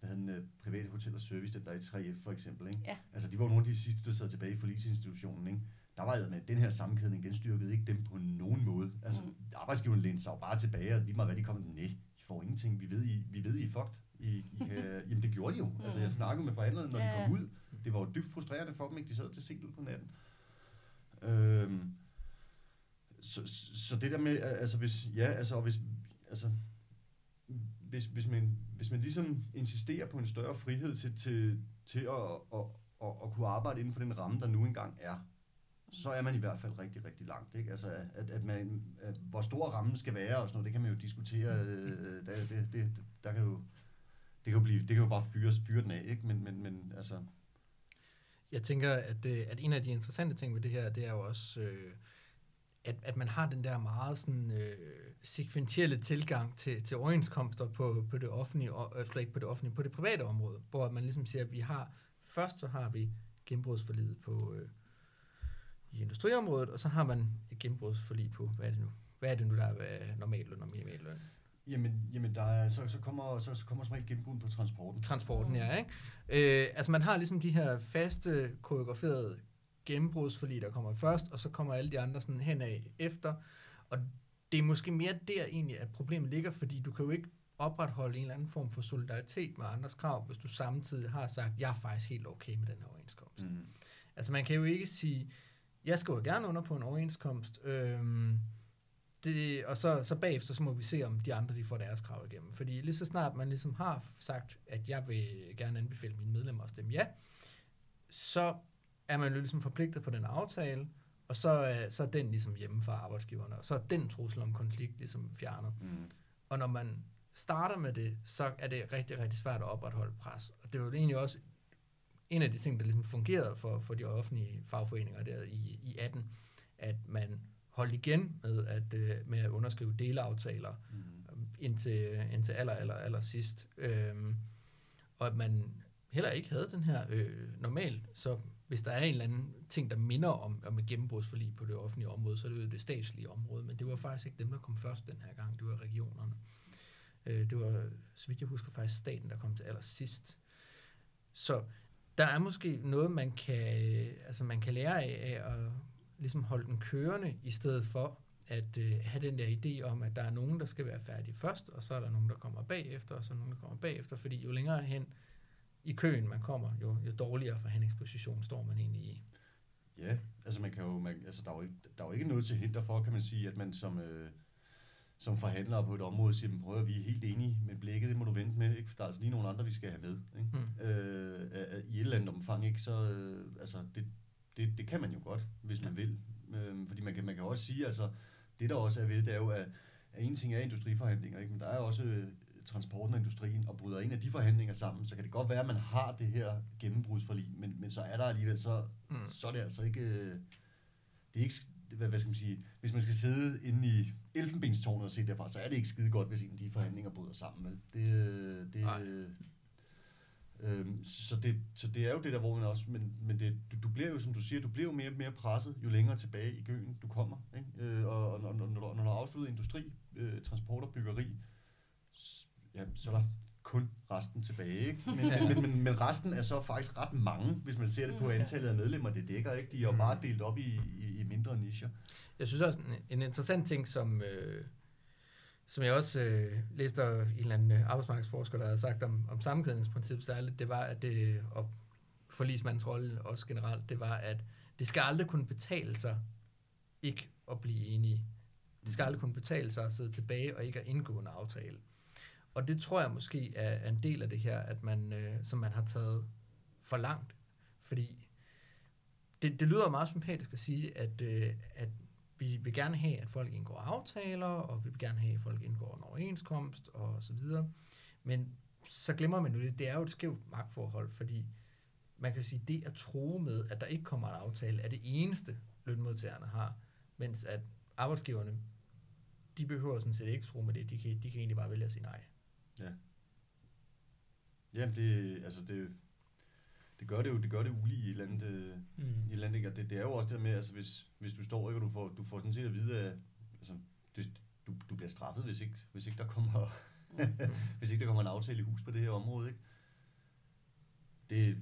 hvad den, øh, private hotel og service, den der i 3F for eksempel, ikke? Ja. Altså, de var nogle af de sidste, der sad tilbage i forlisinstitutionen, ikke? Der var med den her sammenkædning, den styrkede ikke dem på nogen måde. Altså, Mm. mm. arbejdsgiveren lænede sig jo bare tilbage, og lige meget hvad de kom, nej, I får ingenting, vi ved, I, vi ved, I er fucked. I, I kan, jamen det gjorde de jo. Altså, jeg snakkede med forældrene, når Ja, de kom ud. Det var jo dybt frustrerende for dem, ikke? De sad til sent ud på natten. Øhm, så, så, så det der med, altså hvis, ja, altså, og hvis, altså, hvis, hvis, man, hvis man ligesom insisterer på en større frihed til, til, til at, at, at, at kunne arbejde inden for den ramme, der nu engang er, så er man i hvert fald rigtig, rigtig langt. Ikke? Altså, at, at man, at, hvor stor rammen skal være og sådan noget, det kan man jo diskutere. Øh, der, det, det, der kan jo, det kan jo, blive, det kan jo bare fyres, fyre den af, ikke? Men, men, men altså, Jeg tænker, at, det, at en af de interessante ting ved det her, det er jo også, øh, at, at man har den der meget sådan, øh, sekventielle tilgang til, til overenskomster på, på det offentlige, og, øh, ikke på det offentlige, på det private område, hvor man ligesom siger, at vi har, først så har vi gennembrudsforliget på, øh, i industriområdet, og så har man et gennembrudsforlig på, hvad er det nu? Hvad er det nu, der er normalløn og minimalløn? jamen, jamen der er, så, så, kommer, så, så kommer som regel gennembrud på transporten. transporten, ja, ikke? Øh, altså man har ligesom de her faste, koreograferede gennembrudsforlig, der kommer først, og så kommer alle de andre sådan henad efter. Og det er måske mere der egentlig, at problemet ligger, fordi du kan jo ikke opretholde en eller anden form for solidaritet med andres krav, hvis du samtidig har sagt, jeg er faktisk helt okay med den her overenskomst. Mm. Altså man kan jo ikke sige, jeg skriver gerne under på en overenskomst, øhm, det, og så, så bagefter så må vi se, om de andre de får deres krav igennem. Fordi lige så snart man ligesom har sagt, at jeg vil gerne anbefale mine medlemmer at stemme ja, så er man jo ligesom forpligtet på den aftale, og så, er- så er den ligesom hjemme for arbejdsgiverne, og så er den trussel om konflikt ligesom fjernet. Mm. Og når man starter med det, så er det rigtig, rigtig svært at opretholde pres. Og det er jo egentlig også en af de ting, der ligesom fungerede for, for de offentlige fagforeninger der i, i 18, at man holdt igen med at, øh, med at underskrive deleaftaler Mm. indtil, indtil aller, aller, aller sidst. Øhm, og at man heller ikke havde den her øh, normalt, så hvis der er en eller anden ting, der minder om, om et gennembrudsforlig på det offentlige område, så er det jo det statslige område, men det var faktisk ikke dem, der kom først den her gang, det var regionerne. Øh, det var, så vidt jeg husker, faktisk staten, der kom til allersidst. Så der er måske noget, man kan, øh, altså man kan lære af, af at ligesom holde den kørende, i stedet for at øh, have den der idé om, at der er nogen, der skal være færdige først, og så er der nogen, der kommer bagefter, og så er nogen, der kommer bagefter, fordi jo længere hen i køen man kommer, jo, jo dårligere forhandlingsposition står man egentlig i. Ja, altså man kan jo, man, altså der er jo, ikke, der er jo ikke noget til hinder for, kan man sige, at man som, øh, som forhandler på et område siger, "Men prøv at vi er helt enige, men blikket, det må du vente med, ikke? for der er altså lige nogle andre, vi skal have med. Ikke? Mm. Øh, I et eller andet omfang, ikke? så øh, altså, det, det, det kan man jo godt, hvis man vil. Øh, fordi man kan, man kan også sige, altså, det der også er ved det, er jo, at, at en ting er industriforhandlinger, ikke? men der er også øh, transporten og industrien, og bryder en af de forhandlinger sammen, så kan det godt være, at man har det her gennembrudsforlig, men, men så er der alligevel, så, Mm. så er det altså ikke, øh, det er ikke, hvad, hvad skal man sige, hvis man skal sidde inde i elfenbenstårnet og se derfra, så er det ikke skide godt, hvis en af de forhandlinger bryder sammen, vel? Det, det, Nej. øh, Øhm, så, det, så det er jo det der, hvor man også, men, men det, du, du bliver jo, som du siger, du bliver jo mere og mere presset, jo længere tilbage i køen du kommer. Ikke? Øh, og, og når, når, når, du har afsluttet industri, øh, transport og byggeri, ja, så er der kun resten tilbage. Ikke? Men, Ja. men, men, men resten er så faktisk ret mange, hvis man ser det på Mm. antallet af medlemmer, det dækker. ikke. De er jo Mm. bare delt op i, i, i mindre nicher. Jeg synes også, en, en interessant ting, som, øh, som jeg også øh, læste af en eller anden øh, arbejdsmarkedsforsker, der havde sagt om, om sammenkædningsprincippet særligt, det var, at det, og forlismandens rolle også generelt, det var, at det skal aldrig kunne betale sig ikke at blive enige. Det skal aldrig kunne betale sig at sidde tilbage og ikke at indgå en aftale. Og det tror jeg måske er, en del af det her, at man, øh, som man har taget for langt. Fordi det, det lyder meget sympatisk at sige, at, øh, at vi vil gerne have, at folk indgår aftaler, og vi vil gerne have, at folk indgår en overenskomst, og så videre. Men så glemmer man jo det, det er jo et skævt magtforhold, fordi man kan sige, det at tro med, at der ikke kommer en aftale, er det eneste, lønmodtagerne har, mens at arbejdsgiverne, de behøver sådan set ikke tro med det, de kan, de kan egentlig bare vælge at sige nej. Ja, det, altså det, det gør det jo, det gør det ulige i et eller andet, øh, Mm. i et eller andet? Og det, det er jo også det med, altså hvis, hvis du står, ikke, og du får, du får sådan set at vide, at altså, det, du, du bliver straffet, hvis ikke, hvis ikke der kommer, hvis ikke der kommer en aftale i hus på det her område, ikke? Det,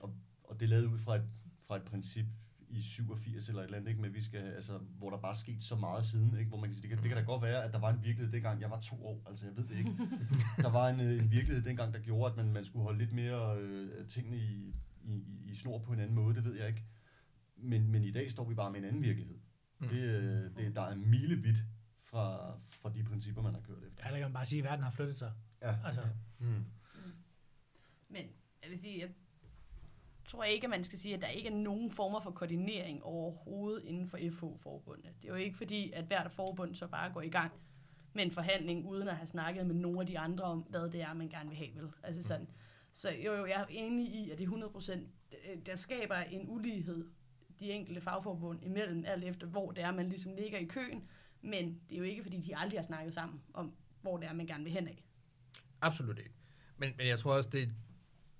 og, og det er lavet ud fra et, fra et princip i 87 eller et eller andet, ikke? Men vi skal, altså, hvor der bare er sket så meget siden, ikke? Hvor man kan sige, det kan, det kan da godt være, at der var en virkelighed dengang, jeg var to år, altså jeg ved det ikke. der var en, øh, en virkelighed dengang, der gjorde, at man, man skulle holde lidt mere øh, tingene i, i, i- snor på en anden måde, det ved jeg ikke. Men, men i dag står vi bare med en anden virkelighed. Mm. Det, øh, det, der er milevidt fra, fra de principper, man har kørt efter. Ja, der kan man bare sige, at verden har flyttet sig. Ja. Altså, Mm. Men jeg vil sige, jeg tror ikke, at man skal sige, at der ikke er nogen former for koordinering overhovedet inden for FH-forbundet. Det er jo ikke fordi, at hvert forbund så bare går i gang med en forhandling, uden at have snakket med nogle af de andre om, hvad det er, man gerne vil have. Vel? Altså sådan. Så jo, jo, jeg er enig i, at det er 100 procent, øh, der skaber en ulighed de enkelte fagforbund imellem, alt efter hvor det er, man ligesom ligger i køen. Men det er jo ikke, fordi de aldrig har snakket sammen om, hvor det er, man gerne vil hen af. Absolut ikke. Men, men jeg tror også, det,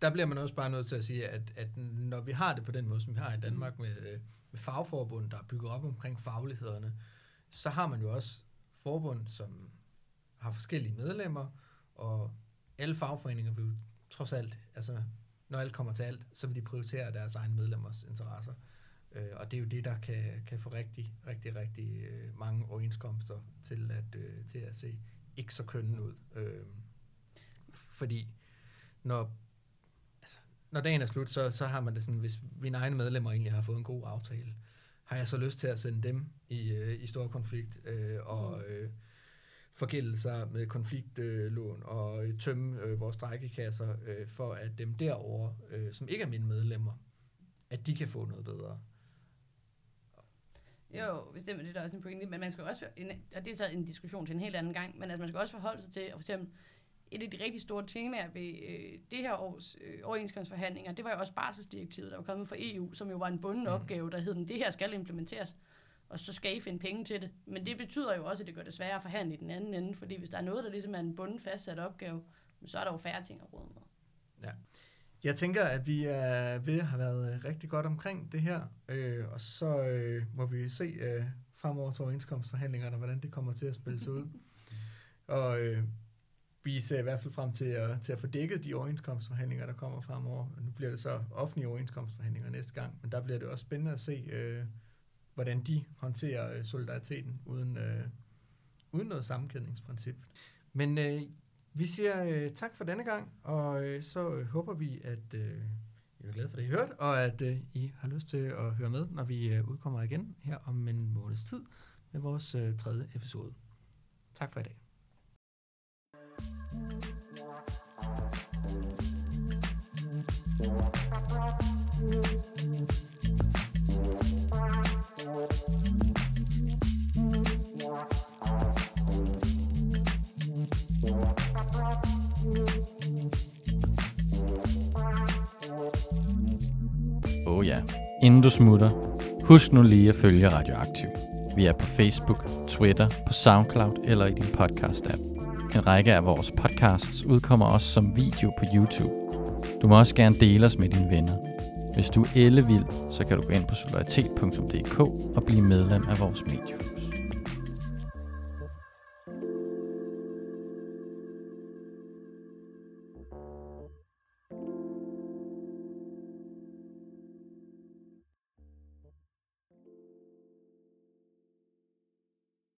der bliver man også bare nødt til at sige, at, at når vi har det på den måde, som vi har i Danmark med, øh, med fagforbund, der er bygget op omkring faglighederne, så har man jo også forbund, som har forskellige medlemmer, og alle fagforeninger vil trods alt, altså når alt kommer til alt, så vil de prioritere deres egne medlemmers interesser. Øh, og det er jo det, der kan, kan få rigtig, rigtig, rigtig øh, mange overenskomster til at, øh, til at se ikke så kønne ud. Øh, fordi når, når dagen er slut, så, så har man det sådan, hvis mine egne medlemmer egentlig har fået en god aftale, har jeg så lyst til at sende dem i, øh, i stor konflikt øh, og øh, forgælde sig med konfliktlån og øh, tømme øh, vores strækkekasser øh, for at dem derovre, øh, som ikke er mine medlemmer, at de kan få noget bedre. Jo, bestemt, det er da også en pointe, men man skal også, og det er så en diskussion til en helt anden gang, men altså man skal også forholde sig til, og for eksempel, et af de rigtig store temaer ved øh, det her års øh, overenskomstforhandlinger, det var jo også barselsdirektivet, der var kommet fra EU, som jo var en bunden Mm. opgave, der hed, "Men det her skal implementeres, og så skal I finde penge til det. Men det betyder jo også, at det gør det sværere at forhandle i den anden ende, fordi hvis der er noget, der ligesom er en bunden fastsat opgave, så er der jo færre ting at råde med. Jeg tænker, at vi er ved at have været øh, rigtig godt omkring det her, øh, og så øh, må vi se øh, fremover til overenskomstforhandlingerne, hvordan det kommer til at spille sig ud. Og øh, vi ser i hvert fald frem til at, til at få dækket de overenskomstforhandlinger, der kommer fremover. Nu bliver det så offentlige overenskomstforhandlinger næste gang, men der bliver det også spændende at se, øh, hvordan de håndterer øh, solidariteten uden, øh, uden noget sammenkædningsprincip. Men øh, vi siger øh, tak for denne gang, og øh, så øh, håber vi, at øh, I er glade for det, I hørt, og at øh, I har lyst til at høre med, når vi øh, udkommer igen her om en måneds tid med vores øh, tredje episode. Tak for i dag. Oh ja. Inden du smutter, husk nu lige at følge Radioaktiv. Vi er på Facebook, Twitter, på Soundcloud eller i din podcast-app. En række af vores podcasts udkommer også som video på YouTube. Du må også gerne dele os med dine venner. Hvis du er ellevild, så kan du gå ind på solidaritet.dk og blive medlem af vores medie.